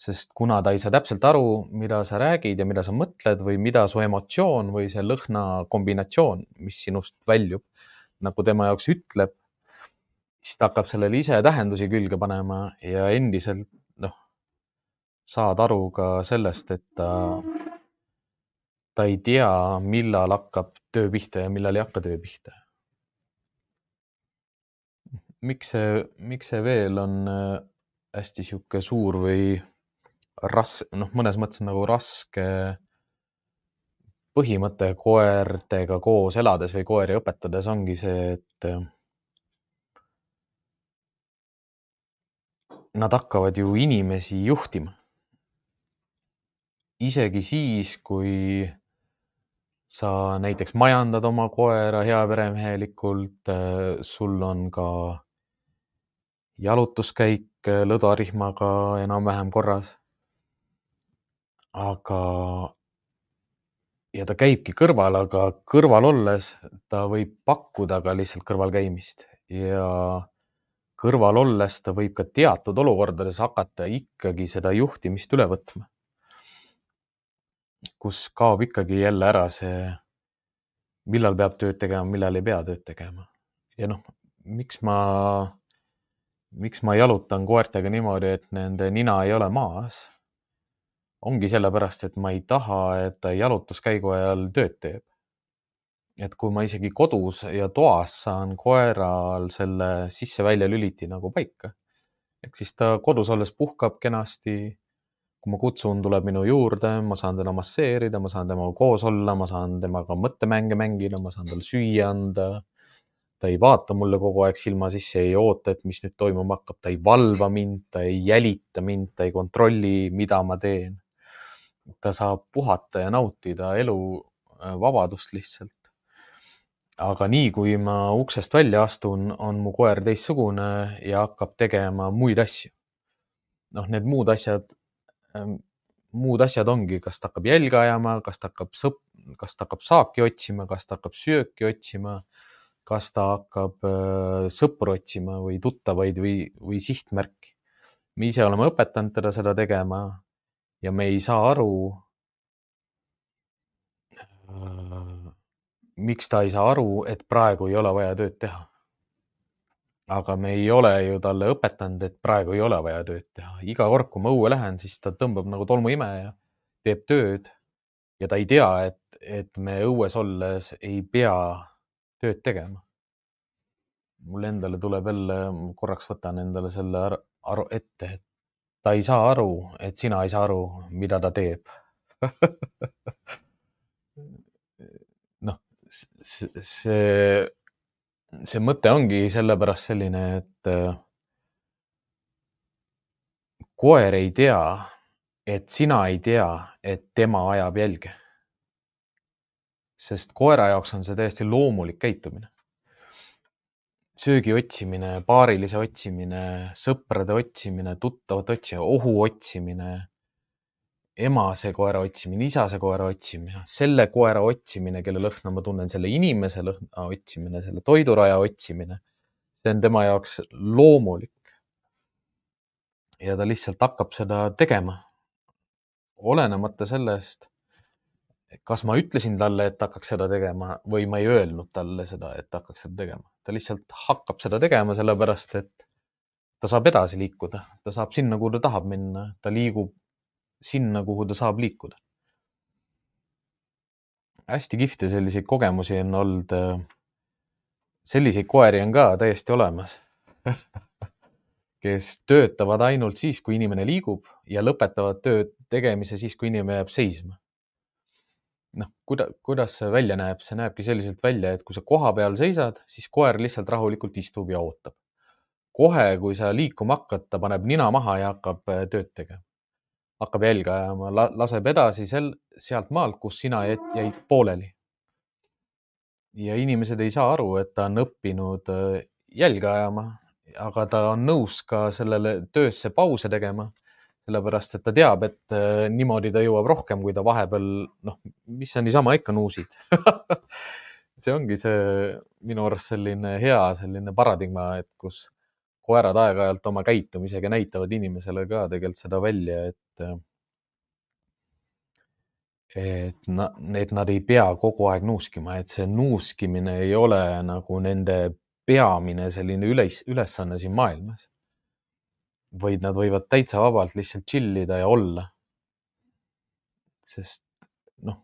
sest kuna ta ei saa täpselt aru, mida sa räägid ja mida sa mõtled või mida su emotsioon või see lõhna kombinatsioon, mis sinust väljub, nagu tema jaoks ütleb, siis ta hakkab sellele ise tähendusi külge panema ja endiselt saad aru ka sellest, et ta, ta ei tea, millal hakkab töö pihta ja millal ei hakka töö pihta. miks see, miks see veel on äh, hästi sihuke suur või ras-, noh, mõnes mõttes nagu raske põhimõte koertega koos elades või koeri õpetades ongi see, et äh, nad hakkavad ju inimesi juhtima. Isegi siis, kui sa näiteks majandad oma koera heaperemehelikult, äh, sul on ka jalutuskäik äh, lõdvarihmaga enam-vähem korras. aga, ja ta käibki kõrval, aga kõrval olles ta võib pakkuda ka lihtsalt kõrvalkäimist ja kõrval olles ta võib ka teatud olukordades hakata ikkagi seda juhtimist üle võtma. Kus kaob ikkagi jälle ära see, millal peab tööd tegema, millal ei pea tööd tegema. ja noh, miks ma, miks ma jalutan koertega niimoodi, et nende nina ei ole maas? ongi sellepärast, et ma ei taha, et ta jalutuskäigu ajal tööd teeb et kui ma isegi kodus ja toas saan koeral selle sisse-välja lüliti nagu paika, ehk siis ta kodus olles puhkab kenasti. Kui ma kutsun, tuleb minu juurde, ma saan teda masseerida, ma saan temaga koos olla, ma saan temaga mõttemänge mängida, ma saan talle süüa anda. ta ei vaata mulle kogu aeg silma sisse, ei oota, et mis nüüd toimuma hakkab, ta ei valva mind, ta ei jälita mind, ta ei kontrolli, mida ma teen. ta saab puhata ja nautida elu äh, vabadust lihtsalt aga nii kui ma uksest välja astun, on mu koer teistsugune ja hakkab tegema muid asju. noh, need muud asjad, muud asjad ongi, kas ta hakkab jälge ajama, kas ta hakkab sõp-, kas ta hakkab saaki otsima, kas ta hakkab sööki otsima, kas ta hakkab äh, sõpru otsima või tuttavaid või, või sihtmärki. me ise oleme õpetanud teda seda tegema ja me ei saa aru äh, miks ta ei saa aru, et praegu ei ole vaja tööd teha. Aga me ei ole ju talle õpetanud, et praegu ei ole vaja tööd teha. iga kord, kui ma õue lähen, siis ta tõmbab nagu tolmuimeja, teeb tööd ja ta ei tea, et, et me õues olles ei pea tööd tegema. mul endale tuleb jälle, korraks võtan endale selle aru ette, et ta ei saa aru, et sina ei saa aru, mida ta teeb see, see mõte ongi sellepärast selline, et äh, koer ei tea, et sina ei tea, et tema ajab jälge. sest koera jaoks on see täiesti loomulik käitumine. söögi otsimine, paarilise otsimine, sõprade otsimine, tuttavate otsimine, ohu otsimine emase koera otsimine, isase koera otsimine, selle koera otsimine, kelle lõhna ma tunnen, selle inimese lõhna otsimine, selle toiduraja otsimine. see on tema jaoks loomulik. ja ta lihtsalt hakkab seda tegema. olenemata sellest, kas ma ütlesin talle, et hakkaks seda tegema või ma ei öelnud talle seda, et hakkaks seda tegema. ta lihtsalt hakkab seda tegema, sellepärast et ta saab edasi liikuda, ta saab sinna, kuhu ta tahab minna, ta liigub sinna, kuhu ta saab liikuda. hästi kihvte selliseid kogemusi on olnud. selliseid koeri on ka täiesti olemas kes töötavad ainult siis, kui inimene liigub ja lõpetavad töö tegemise siis, kui inimene jääb seisma. noh, kuida-, kuidas see välja näeb, see näebki selliselt välja, et kui sa koha peal seisad, siis koer lihtsalt rahulikult istub ja ootab. kohe, kui sa liikuma hakkad, ta paneb nina maha ja hakkab äh, tööd tegema hakkab jälge ajama, laseb edasi sel, sealt maalt, kus sina jäid pooleli. ja inimesed ei saa aru, et ta on õppinud äh, jälge ajama, aga ta on nõus ka sellele töösse pause tegema, sellepärast et ta teab, et äh, niimoodi ta jõuab rohkem, kui ta vahepeal noh, mis sa niisama ikka nuusid see ongi see minu arust selline hea selline paradigma, et kus koerad aeg-ajalt oma käitumisega näitavad inimesele ka tegelikult seda välja, et et na-, et nad ei pea kogu aeg nuuskima, et see nuuskimine ei ole nagu nende peamine selline üles, ülesanne siin maailmas. vaid nad võivad täitsa vabalt lihtsalt chill ida ja olla. sest noh,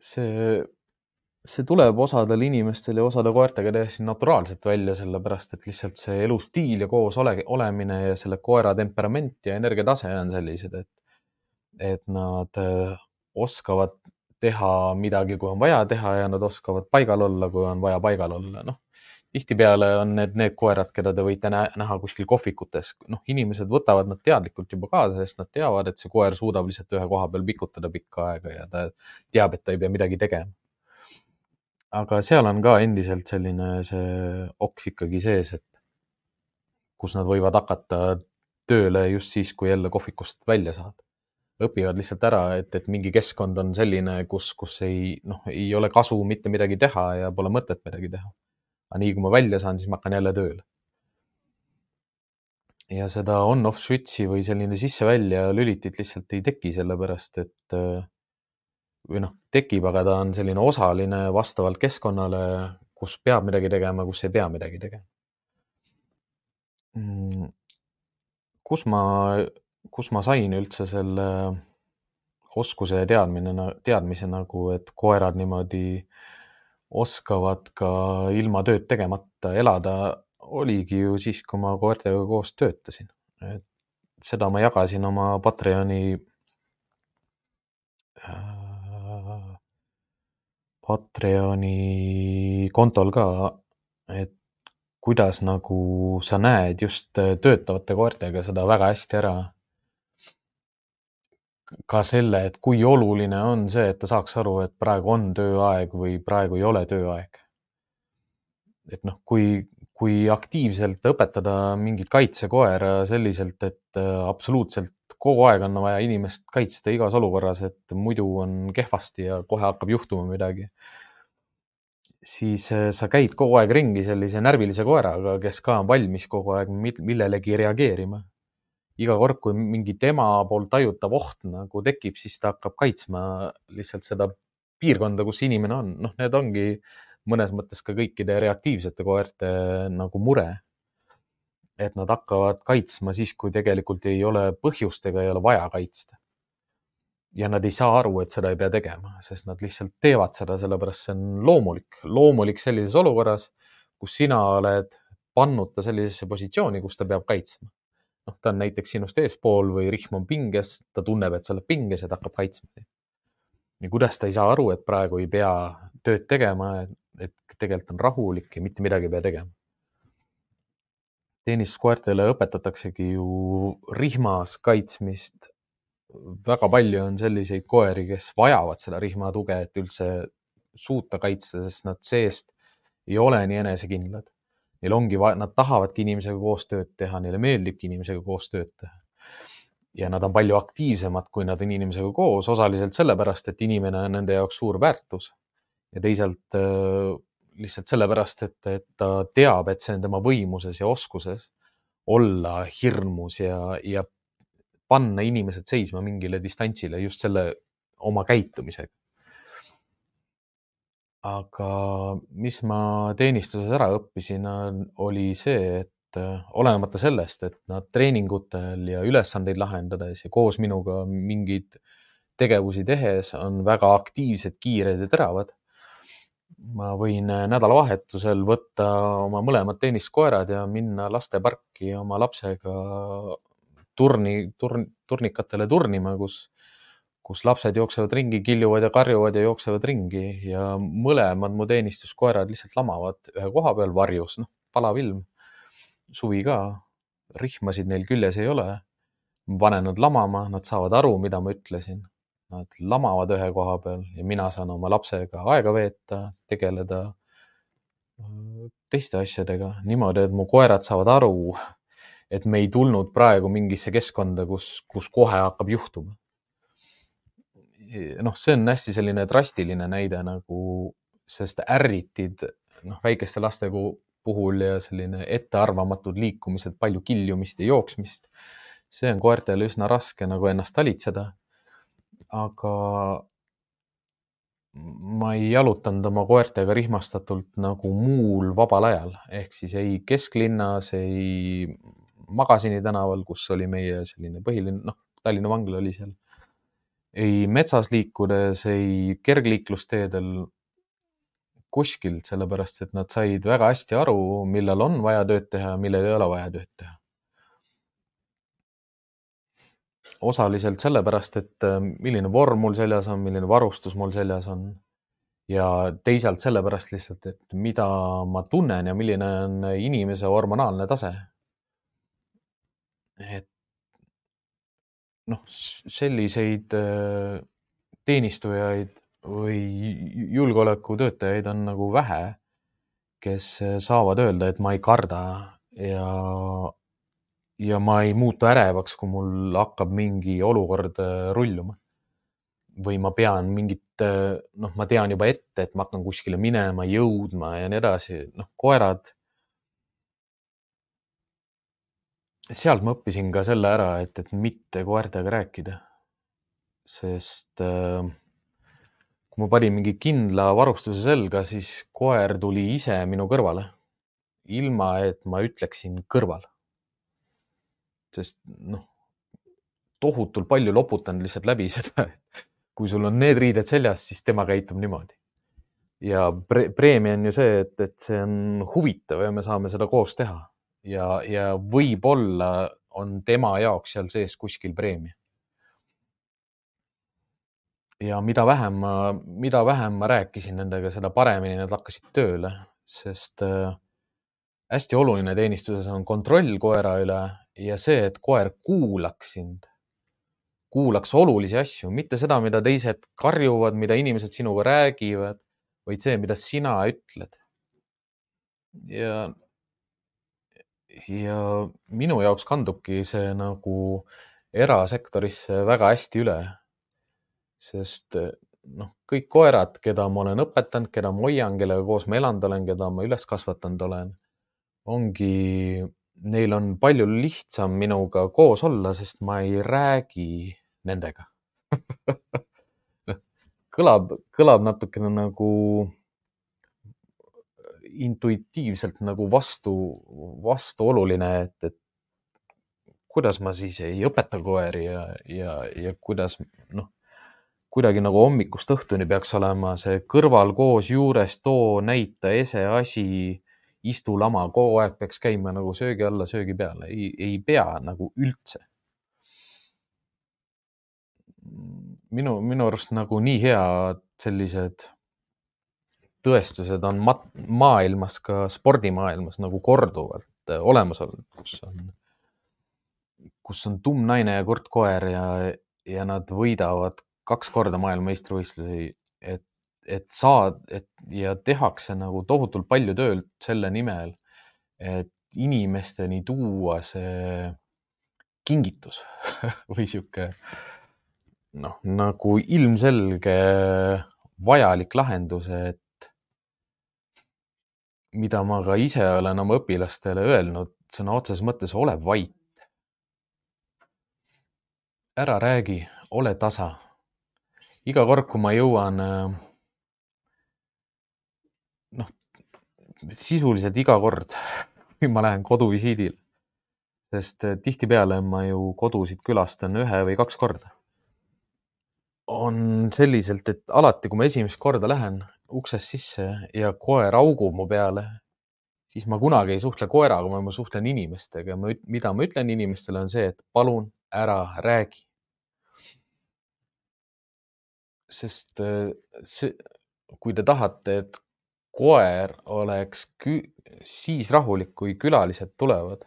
see, see tuleb osadel inimestel ja osade koertega täiesti naturaalselt välja, sellepärast et lihtsalt see elustiil ja koos ole, olemine ja selle koera temperament ja energiatase on sellised, et, et nad äh, oskavad teha midagi, kui on vaja teha ja nad oskavad paigal olla, kui on vaja paigal olla. noh, tihtipeale on need, need koerad, keda te võite näha kuskil kohvikutes, noh, inimesed võtavad nad teadlikult juba kaasa, sest nad teavad, et see koer suudab lihtsalt ühe koha peal pikutada pikka aega ja ta teab, et ta ei pea midagi tegema. Aga seal on ka endiselt selline see oks ikkagi sees, et kus nad võivad hakata tööle just siis, kui jälle kohvikust välja saad. õpivad lihtsalt ära, et, et mingi keskkond on selline, kus, kus ei, noh, ei ole kasu mitte midagi teha ja pole mõtet midagi teha aga nii kui ma välja saan, siis ma hakkan jälle tööle. ja seda on-off switch'i või selline sisse-välja lülitit lihtsalt ei teki, sellepärast et või noh, tekib, aga ta on selline osaline vastavalt keskkonnale, kus peab midagi tegema, kus ei pea midagi tegema. Mm, kus ma, kus ma sain üldse selle oskuse ja teadmine, teadmise nagu, et koerad niimoodi oskavad ka ilma tööd tegemata elada, oligi ju siis, kui ma koertega koos töötasin. et seda ma jagasin oma Patreoni äh,, Patreoni kontol ka, et kuidas nagu sa näed just töötavate koertega seda väga hästi ära ka selle, et kui oluline on see, et ta saaks aru, et praegu on tööaeg või praegu ei ole tööaeg. et noh, kui, kui aktiivselt õpetada mingit kaitsekoera selliselt, et äh, absoluutselt kogu aeg on vaja inimest kaitsta igas olukorras, et muidu on kehvasti ja kohe hakkab juhtuma midagi, siis äh, sa käid kogu aeg ringi sellise närvilise koeraga, kes ka on valmis kogu aeg millelegi reageerima iga kord, kui mingi tema poolt tajutav oht nagu tekib, siis ta hakkab kaitsma lihtsalt seda piirkonda, kus inimene on. noh, need ongi mõnes mõttes ka kõikide reaktiivsete koerte nagu mure. Et nad hakkavad kaitsma siis, kui tegelikult ei ole põhjust ega ei ole vaja kaitsta. ja nad ei saa aru, et seda ei pea tegema, sest nad lihtsalt teevad seda, sellepärast see on loomulik, loomulik sellises olukorras, kus sina oled pannud ta sellisesse positsiooni, kus ta peab kaitsma noh, ta on näiteks sinust eespool või rihm on pinges, ta tunneb, et sa oled pinges ja ta hakkab kaitsma. ja kuidas ta ei saa aru, et praegu ei pea tööd tegema, et tegelikult on rahulik ja mitte midagi ei pea tegema. Teenistuskoertele õpetataksegi ju rihmas kaitsmist. väga palju on selliseid koeri, kes vajavad seda rihma tuge, et üldse suuta kaitsta, sest nad seest ei ole nii enesekindlad neil ongi, nad tahavadki inimesega koos tööd teha, neile meeldibki inimesega koos tööd teha. ja nad on palju aktiivsemad, kui nad on inimesega koos, osaliselt sellepärast, et inimene on nende jaoks suur väärtus. ja teisalt äh, lihtsalt sellepärast, et, et ta teab, et see on tema võimuses ja oskuses olla hirmus ja, ja panna inimesed seisma mingile distantsile just selle oma käitumisega aga mis ma teenistuses ära õppisin, oli see, et äh, olenemata sellest, et nad treeningutel ja ülesandeid lahendades ja koos minuga mingeid tegevusi tehes on väga aktiivsed, kiired ja teravad. Ma võin äh, nädalavahetusel võtta oma mõlemad tenniskoerad ja minna lasteparki oma lapsega turni, turn, turnikatele turnima, kus kus lapsed jooksevad ringi, kiljuvad ja karjuvad ja jooksevad ringi ja mõlemad mu teenistuskoerad lihtsalt lamavad ühe koha peal varjus, noh, palav ilm, suvi ka, rihmasid neil küljes ei ole. panen nad lamama, nad saavad aru, mida ma ütlesin. Nad lamavad ühe koha peal ja mina saan oma lapsega aega veeta, tegeleda äh, teiste asjadega niimoodi, et mu koerad saavad aru, et me ei tulnud praegu mingisse keskkonda, kus, kus kohe hakkab juhtuma noh, see on hästi selline drastiline näide nagu, sest ärritid noh, väikeste laste puhul ja selline ettearvamatud liikumised, palju kiljumist ja jooksmist. see on koertele üsna raske nagu ennast talitseda. Aga ma ei jalutanud oma koertega rihmastatult nagu muul vabal ajal, ehk siis ei kesklinnas, ei Magasini tänaval, kus oli meie selline põhiline, noh, Tallinna vangla oli seal ei metsas liikudes, ei kergliiklusteedel, kuskilt, sellepärast et nad said väga hästi aru, millal on vaja tööd teha, millal ei ole vaja tööd teha. Osaliselt sellepärast, et äh, milline vorm mul seljas on, milline varustus mul seljas on ja teisalt sellepärast lihtsalt, et mida ma tunnen ja milline on inimese hormonaalne tase. et noh, selliseid äh, teenistujaid või julgeolekutöötajaid on nagu vähe, kes saavad öelda, et ma ei karda ja, ja ma ei muutu ärevaks, kui mul hakkab mingi olukord äh, rulluma. või ma pean mingit, äh, noh, ma tean juba ette, et ma hakkan kuskile minema, jõudma ja nii edasi, noh, koerad. sealt ma õppisin ka selle ära, et, et mitte koertega rääkida. sest äh, kui ma panin mingi kindla varustuse selga, siis koer tuli ise minu kõrvale, ilma et ma ütleksin kõrval. Sest noh, tohutult palju loputan lihtsalt läbi seda, et kui sul on need riided seljas, siis tema käitub niimoodi. ja pre preemia on ju see, et, et see on huvitav ja me saame seda koos teha ja, ja võib-olla on tema jaoks seal sees kuskil preemia ja mida vähem ma, mida vähem ma rääkisin nendega, seda paremini nad hakkasid tööle, sest äh, hästi oluline teenistuses on kontroll koera üle ja see, et koer kuulaks sind, kuulaks olulisi asju, mitte seda, mida teised karjuvad, mida inimesed sinuga räägivad, vaid see, mida sina ütled. ja, ja minu jaoks kandubki see nagu erasektorisse väga hästi üle sest noh, kõik koerad, keda ma olen õpetanud, keda ma hoian, kellega koos ma elanud olen, keda ma üles kasvatanud olen, ongi, neil on palju lihtsam minuga koos olla, sest ma ei räägi nendega. Kõlab, kõlab natukene nagu intuitiivselt nagu vastu, vastuoluline, et, et kuidas ma siis ei õpeta koeri ja, ja, ja kuidas noh kuidagi nagu hommikust õhtuni peaks olema see kõrval, koos, juures, too, näita, ese, asi, istu, lama, kogu aeg peaks käima nagu söögi alla, söögi peale, ei, ei pea nagu üldse. minu, minu arust nagu nii head sellised tõestused on mat-, maailmas, ka spordimaailmas nagu korduvalt olemas olnud, kus on, kus on tumm naine ja kurt koer ja, ja nad võidavad kaks korda maailmameistrivõistlusi, et, et saad, et ja tehakse nagu tohutult palju tööd selle nimel, et inimesteni tuua see kingitus või sihuke noh, nagu ilmselge vajalik lahendus, et mida ma ka ise olen oma õpilastele öelnud sõna otseses mõttes, ole vait. ära räägi, ole tasa iga kord, kui ma jõuan, äh, sisuliselt iga kord, kui ma lähen koduvisiidile, sest äh, tihtipeale ma ju kodusid külastan ühe või kaks korda. on selliselt, et alati, kui ma esimest korda lähen uksest sisse ja koer augub mu peale, siis ma kunagi ei suhtle koeraga, ma suhtlen inimestega. mida ma ütlen inimestele, on see, et palun ära räägi sest äh, see, kui te tahate, et koer oleks siis rahulik, kui külalised tulevad,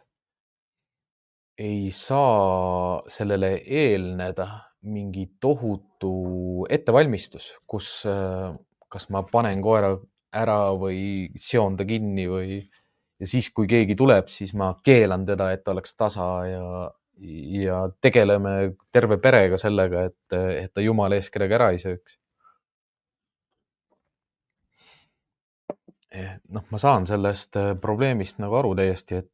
ei saa sellele eelneda mingi tohutu ettevalmistus, kus kas ma panen koera ära või seon ta kinni või ja siis, kui keegi tuleb, siis ma keelan teda, et oleks tasa ja, ja tegeleme terve perega sellega, et, et ta jumala eest kedagi ära ei sööks. Noh, ma saan sellest eh, probleemist nagu aru täiesti, et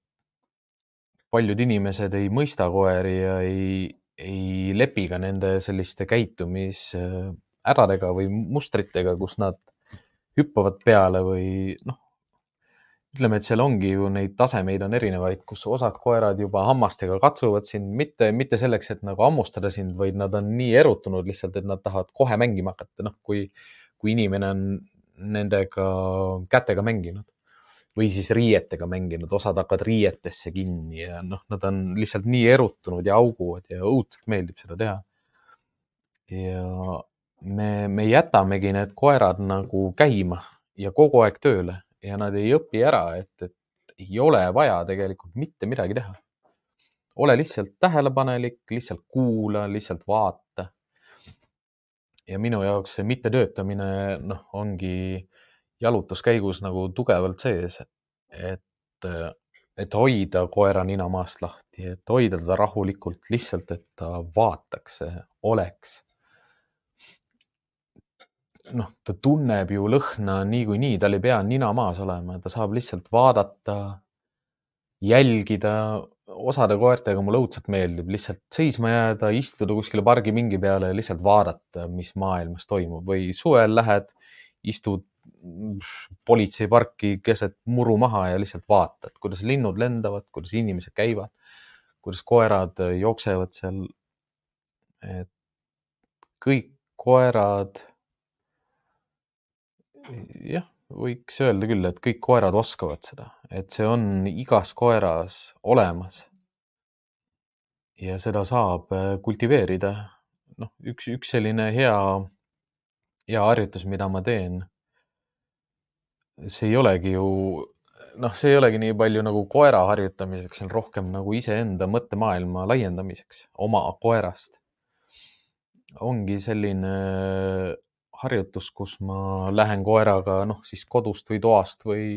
paljud inimesed ei mõista koeri ja ei, ei lepi ka nende selliste käitumisäradega või mustritega, kus nad hüppavad peale või noh, ütleme, et seal ongi ju neid tasemeid on erinevaid, kus osad koerad juba hammastega katsuvad sind mitte, mitte selleks, et nagu hammustada sind, vaid nad on nii erutunud lihtsalt, et nad tahavad kohe mängima hakata. noh, kui, kui inimene on nendega kätega mänginud või siis riietega mänginud, osad hakkavad riietesse kinni ja noh, nad on lihtsalt nii erutunud ja auguvad ja õudselt meeldib seda teha. ja me, me jätamegi need koerad nagu käima ja kogu aeg tööle ja nad ei õpi ära, et, et ei ole vaja tegelikult mitte midagi teha. ole lihtsalt tähelepanelik, lihtsalt kuula, lihtsalt vaata. Ja minu jaoks see mittetöötamine, noh, ongi jalutuskäigus nagu tugevalt sees, et, et hoida koera nina maast lahti, et hoida teda rahulikult lihtsalt, et ta vaataks, oleks noh, ta tunneb ju lõhna niikuinii, tal ei pea nina maas olema, ta saab lihtsalt vaadata, jälgida. Osade koertega mulle õudselt meeldib lihtsalt seisma jääda, istuda kuskile pargipingi peale ja lihtsalt vaadata, mis maailmas toimub või suvel lähed, istud politseiparki keset muru maha ja lihtsalt vaatad, kuidas linnud lendavad, kuidas inimesed käivad, kuidas koerad jooksevad seal. et kõik koerad jah, võiks öelda küll, et kõik koerad oskavad seda, et see on igas koeras olemas. ja seda saab äh, kultiveerida. noh, üks, üks selline hea, hea harjutus, mida ma teen. see ei olegi ju, noh, see ei olegi nii palju nagu koera harjutamiseks, see on rohkem nagu iseenda mõttemaailma laiendamiseks oma koerast. ongi selline harjutus, kus ma lähen koeraga noh, siis kodust või toast või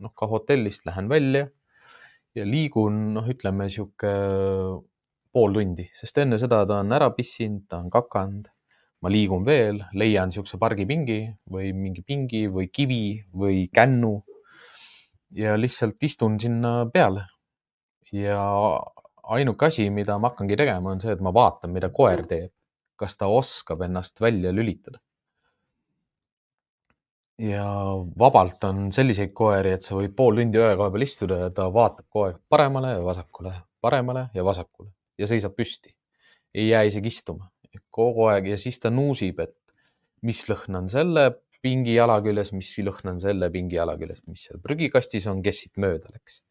noh, ka hotellist lähen välja ja liigun, noh, ütleme sihuke pool tundi, sest enne seda ta on ära pissinud, ta on kakanud. ma liigun veel, leian siukse pargipingi või mingi pingi või kivi või kännu ja lihtsalt istun sinna peale. ja ainuke asi, mida ma hakkangi tegema, on see, et ma vaatan, mida koer teeb, kas ta oskab ennast välja lülitada ja vabalt on selliseid koeri, et sa võid pool tundi öö koha peal istuda ja ta vaatab kogu aeg paremale ja vasakule, paremale ja vasakule ja seisab püsti. ei jää isegi istuma kogu aeg ja siis ta nuusib, et mis lõhn on selle pingi jala küljes, mis lõhn on selle pingi jala küljes, mis seal prügikastis on, kes siit mööda läks.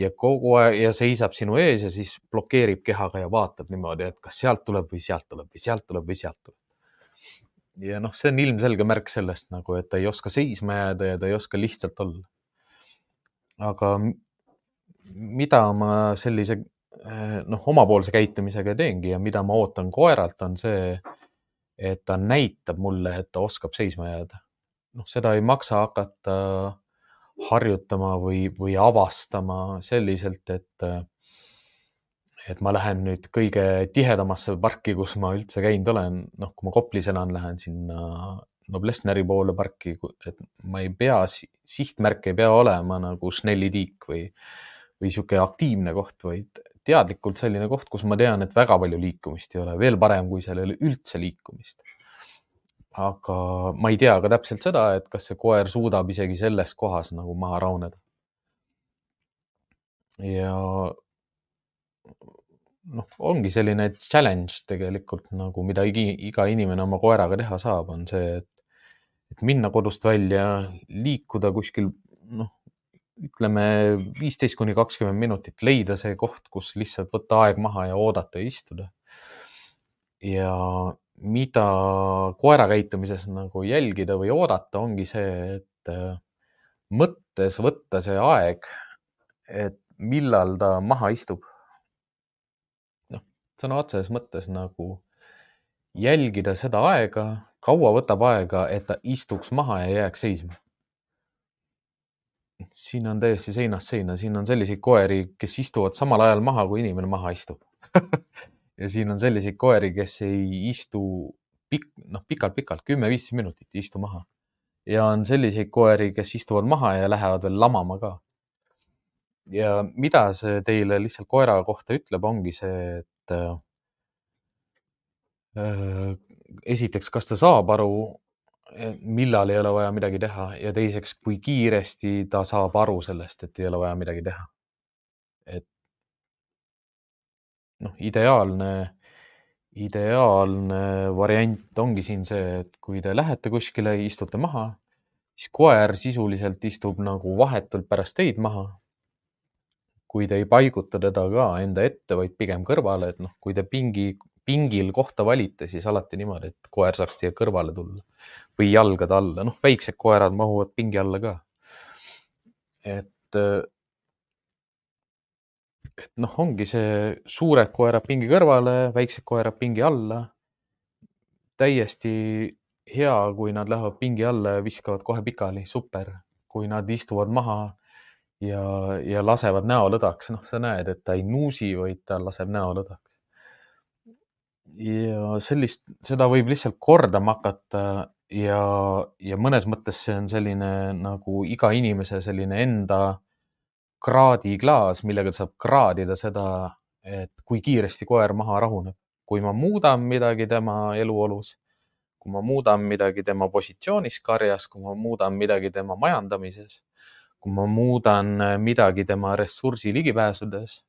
ja kogu aeg ja seisab sinu ees ja siis blokeerib kehaga ja vaatab niimoodi, et kas sealt tuleb või sealt tuleb või sealt tuleb või sealt tuleb ja noh, see on ilmselge märk sellest nagu, et ta ei oska seisma jääda ja ta ei oska lihtsalt olla. aga mida ma sellise eh, noh, omapoolse käitumisega teengi ja mida ma ootan koeralt, on see, et ta näitab mulle, et ta oskab seisma jääda. noh, seda ei maksa hakata harjutama või, või avastama selliselt, et et ma lähen nüüd kõige tihedamasse parki, kus ma üldse käinud olen, noh, kui ma Koplis elan, lähen sinna Noblessneri poole parki, et ma ei pea, sihtmärk ei pea olema nagu Snelli tiik või, või sihuke aktiivne koht, vaid teadlikult selline koht, kus ma tean, et väga palju liikumist ei ole, veel parem, kui seal ei ole üldse liikumist. aga ma ei tea ka täpselt seda, et kas see koer suudab isegi selles kohas nagu maha rahuneda. ja noh, ongi selline challenge tegelikult nagu, mida iga inimene oma koeraga teha saab, on see, et, et minna kodust välja, liikuda kuskil noh, ütleme viisteist kuni kakskümmend minutit, leida see koht, kus lihtsalt võtta aeg maha ja oodata ja istuda. ja mida koera käitumises nagu jälgida või oodata, ongi see, et mõttes võtta see aeg, et millal ta maha istub sõna otseses mõttes nagu jälgida seda aega, kaua võtab aega, et ta istuks maha ja jääks seisma. siin on täiesti seinast seina, siin on selliseid koeri, kes istuvad samal ajal maha, kui inimene maha istub ja siin on selliseid koeri, kes ei istu pikk, noh, pikalt-pikalt, kümme-viisteist minutit ei istu maha. ja on selliseid koeri, kes istuvad maha ja lähevad veel lamama ka. ja mida see teile lihtsalt koera kohta ütleb, ongi see, et et äh, esiteks, kas ta saab aru, millal ei ole vaja midagi teha ja teiseks, kui kiiresti ta saab aru sellest, et ei ole vaja midagi teha. et noh, ideaalne, ideaalne variant ongi siin see, et kui te lähete kuskile, istute maha, siis koer sisuliselt istub nagu vahetult pärast teid maha. Kui te ei paiguta teda ka enda ette, vaid pigem kõrvale, et noh, kui te pingi, pingil kohta valite, siis alati niimoodi, et koer saaks teie kõrvale tulla või jalgade alla, noh, väiksed koerad mahuvad pingi alla ka. et, et noh, ongi see suured koerad pingi kõrvale, väiksed koerad pingi alla. täiesti hea, kui nad lähevad pingi alla ja viskavad kohe pikali, super. kui nad istuvad maha ja, ja lasevad näo lõdvaks, noh, sa näed, et ta ei nuusi, vaid ta laseb näo lõdvaks. ja sellist, seda võib lihtsalt kordama hakata ja, ja mõnes mõttes see on selline nagu iga inimese selline enda kraadiklaas, millega saab kraadida seda, et kui kiiresti koer maha rahuneb. kui ma muudan midagi tema eluolus, kui ma muudan midagi tema positsioonis karjas, kui ma muudan midagi tema majandamises, kui ma muudan midagi tema ressursi ligipääsudes,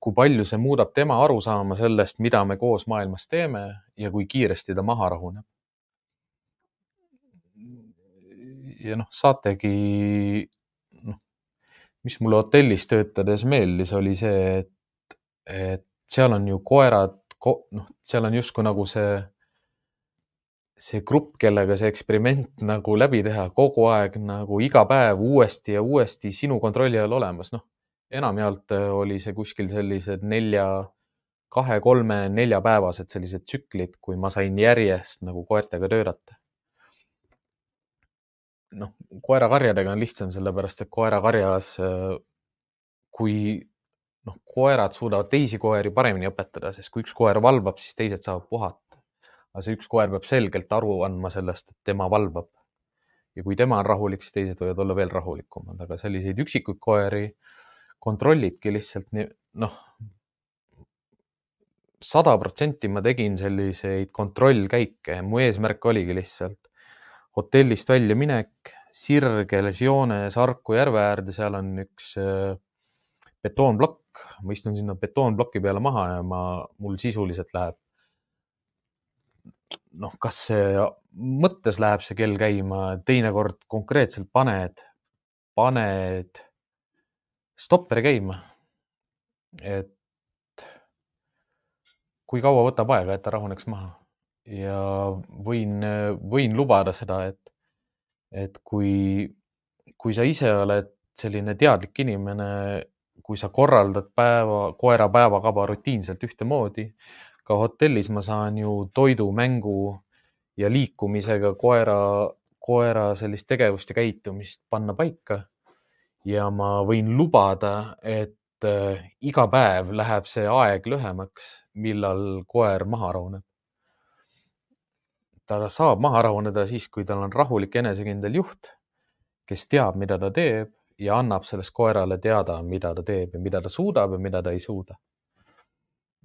kui palju see muudab tema arusaama sellest, mida me koos maailmas teeme ja kui kiiresti ta maha rahuneb. ja noh, saategi, noh, mis mulle hotellis töötades meeldis, oli see, et, et seal on ju koerad, noh, seal on justkui nagu see, see grupp, kellega see eksperiment nagu läbi teha kogu aeg nagu iga päev uuesti ja uuesti sinu kontrolli all olemas, noh enamjaolt oli see kuskil sellised nelja, kahe, kolme, neljapäevased sellised tsüklid, kui ma sain järjest nagu koertega töötada noh, koerakarjadega on lihtsam, sellepärast et koerakarjas, äh, kui noh, koerad suudavad teisi koeri paremini õpetada, sest kui üks koer valvab, siis teised saavad puhata. Aga see üks koer peab selgelt aru andma sellest, et tema valvab. ja kui tema on rahulik, siis teised võivad olla veel rahulikumad, aga selliseid üksikuid koeri kontrollidki lihtsalt nii, noh, sada protsenti ma tegin selliseid kontrollkäike, mu eesmärk oligi lihtsalt hotellist väljaminek, sirgeles joones Harku järve äärde, seal on üks äh, betoonplokk, ma istun sinna betoonploki peale maha ja ma, mul sisuliselt läheb noh, kas see mõttes läheb see kell käima, teinekord konkreetselt paned, paned stopperi käima. et kui kaua võtab aega, et ta rahuneks maha ja võin, võin lubada seda, et, et kui, kui sa ise oled selline teadlik inimene, kui sa korraldad päeva, koera päevakava rutiinselt ühtemoodi, ka hotellis ma saan ju toidu, mängu ja liikumisega koera, koera sellist tegevust ja käitumist panna paika. ja ma võin lubada, et äh, iga päev läheb see aeg lühemaks, millal koer maha rahuneb ta saab maha rahuneda siis, kui tal on rahulik enesekindel juht, kes teab, mida ta teeb ja annab sellest koerale teada, mida ta teeb ja mida ta suudab ja mida ta ei suuda.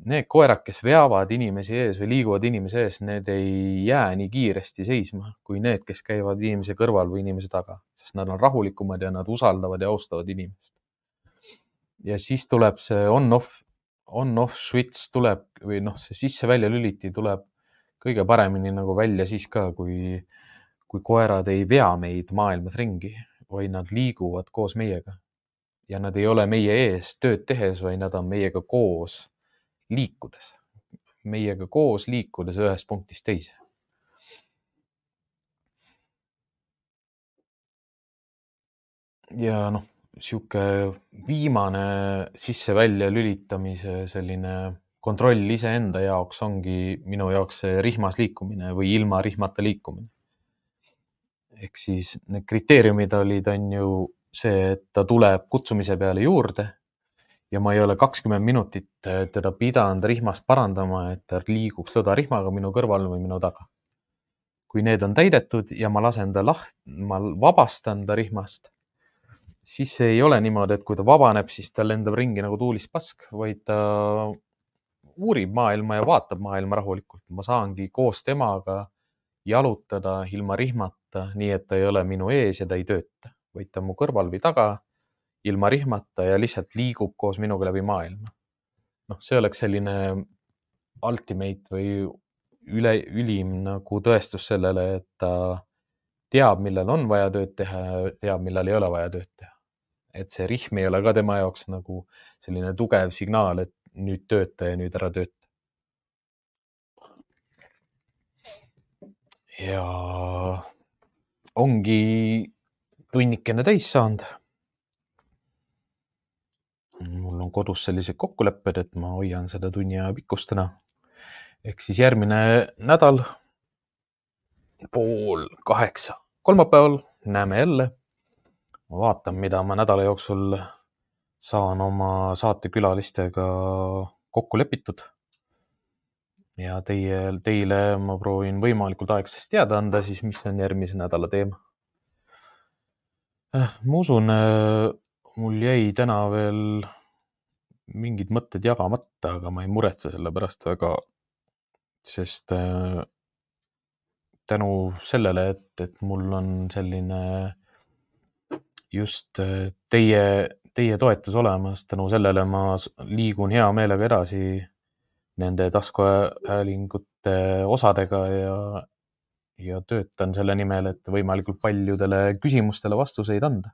Need koerad, kes veavad inimesi ees või liiguvad inimese ees, need ei jää nii kiiresti seisma kui need, kes käivad inimese kõrval või inimese taga, sest nad on rahulikumad ja nad usaldavad ja austavad inimest. ja siis tuleb see on-off, on-off switch tuleb või noh, see sisse-välja lüliti tuleb kõige paremini nagu välja siis ka, kui, kui koerad ei vea meid maailmas ringi, vaid nad liiguvad koos meiega. ja nad ei ole meie ees tööd tehes, vaid nad on meiega koos liikudes, meiega koos liikudes ühest punktist teise. ja noh, sihuke viimane sisse-välja lülitamise selline kontroll iseenda jaoks ongi minu jaoks see rihmas liikumine või ilma rihmata liikumine. ehk siis need kriteeriumid olid, on ju see, et ta tuleb kutsumise peale juurde ja ma ei ole kakskümmend minutit teda pidanud rihmast parandama, et ta liiguks lõdarihmaga minu kõrval või minu taga. kui need on täidetud ja ma lasen ta laht-, ma vabastan ta rihmast, siis ei ole niimoodi, et kui ta vabaneb, siis ta lendab ringi nagu tuulis pask, vaid ta uurib maailma ja vaatab maailma rahulikult. ma saangi koos temaga jalutada ilma rihmata, nii et ta ei ole minu ees ja ta ei tööta, vaid ta on mu kõrval või taga ilma rihmata ja lihtsalt liigub koos minuga läbi maailma. noh, see oleks selline ultimate või üle, ülim nagu tõestus sellele, et ta teab, millal on vaja tööd teha ja teab, millal ei ole vaja tööd teha. et see rihm ei ole ka tema jaoks nagu selline tugev signaal, et nüüd tööta ja nüüd ära tööta. ja ongi tunnikene täis saanud. Mul on kodus sellised kokkulepped, et ma hoian seda tunni aja pikkust täna. ehk siis järgmine nädal pool kaheksa, kolmapäeval näeme jälle. ma vaatan, mida ma nädala jooksul saan oma saatekülalistega kokku lepitud ja teie, teile ma proovin võimalikult aegsasti teada anda siis, mis on järgmise nädala teema. Äh, ma usun, äh, mul jäi täna veel mingid mõtted jagamata, aga ma ei muretse selle pärast väga, sest äh, tänu sellele, et, et mul on selline just teie, teie toetus olemas, tänu sellele ma liigun hea meelega edasi nende taskuhäälingute osadega ja, ja töötan selle nimel, et võimalikult paljudele küsimustele vastuseid anda.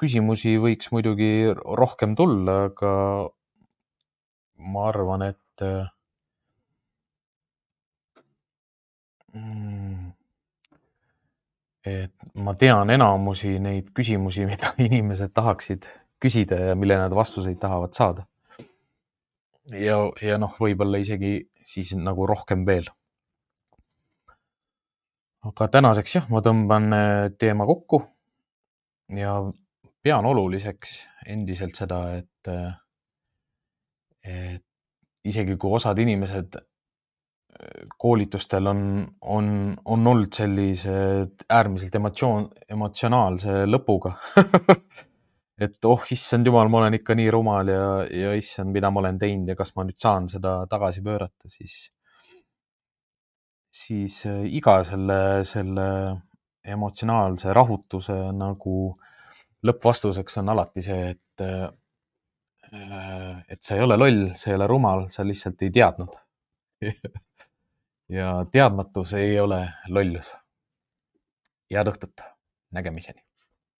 Küsimusi võiks muidugi rohkem tulla, aga ma arvan, et mm, et ma tean enamusi neid küsimusi, mida inimesed tahaksid küsida ja mille nad vastuseid tahavad saada ja, ja noh, võib-olla isegi siis nagu rohkem veel. aga tänaseks jah, ma tõmban äh, teema kokku ja pean oluliseks endiselt seda, et, et isegi kui osad inimesed äh, koolitustel on, on, on olnud sellised äärmiselt emotsioon, emotsionaalse lõpuga et oh, issand jumal, ma olen ikka nii rumal ja, ja issand, mida ma olen teinud ja kas ma nüüd saan seda tagasi pöörata, siis, siis äh, iga selle, selle emotsionaalse rahutuse nagu lõppvastuseks on alati see, et, äh, et sa ei ole loll, sa ei ole rumal, sa lihtsalt ei teadnud. Ja teadmatus ei ole lollus. head õhtut, nägemiseni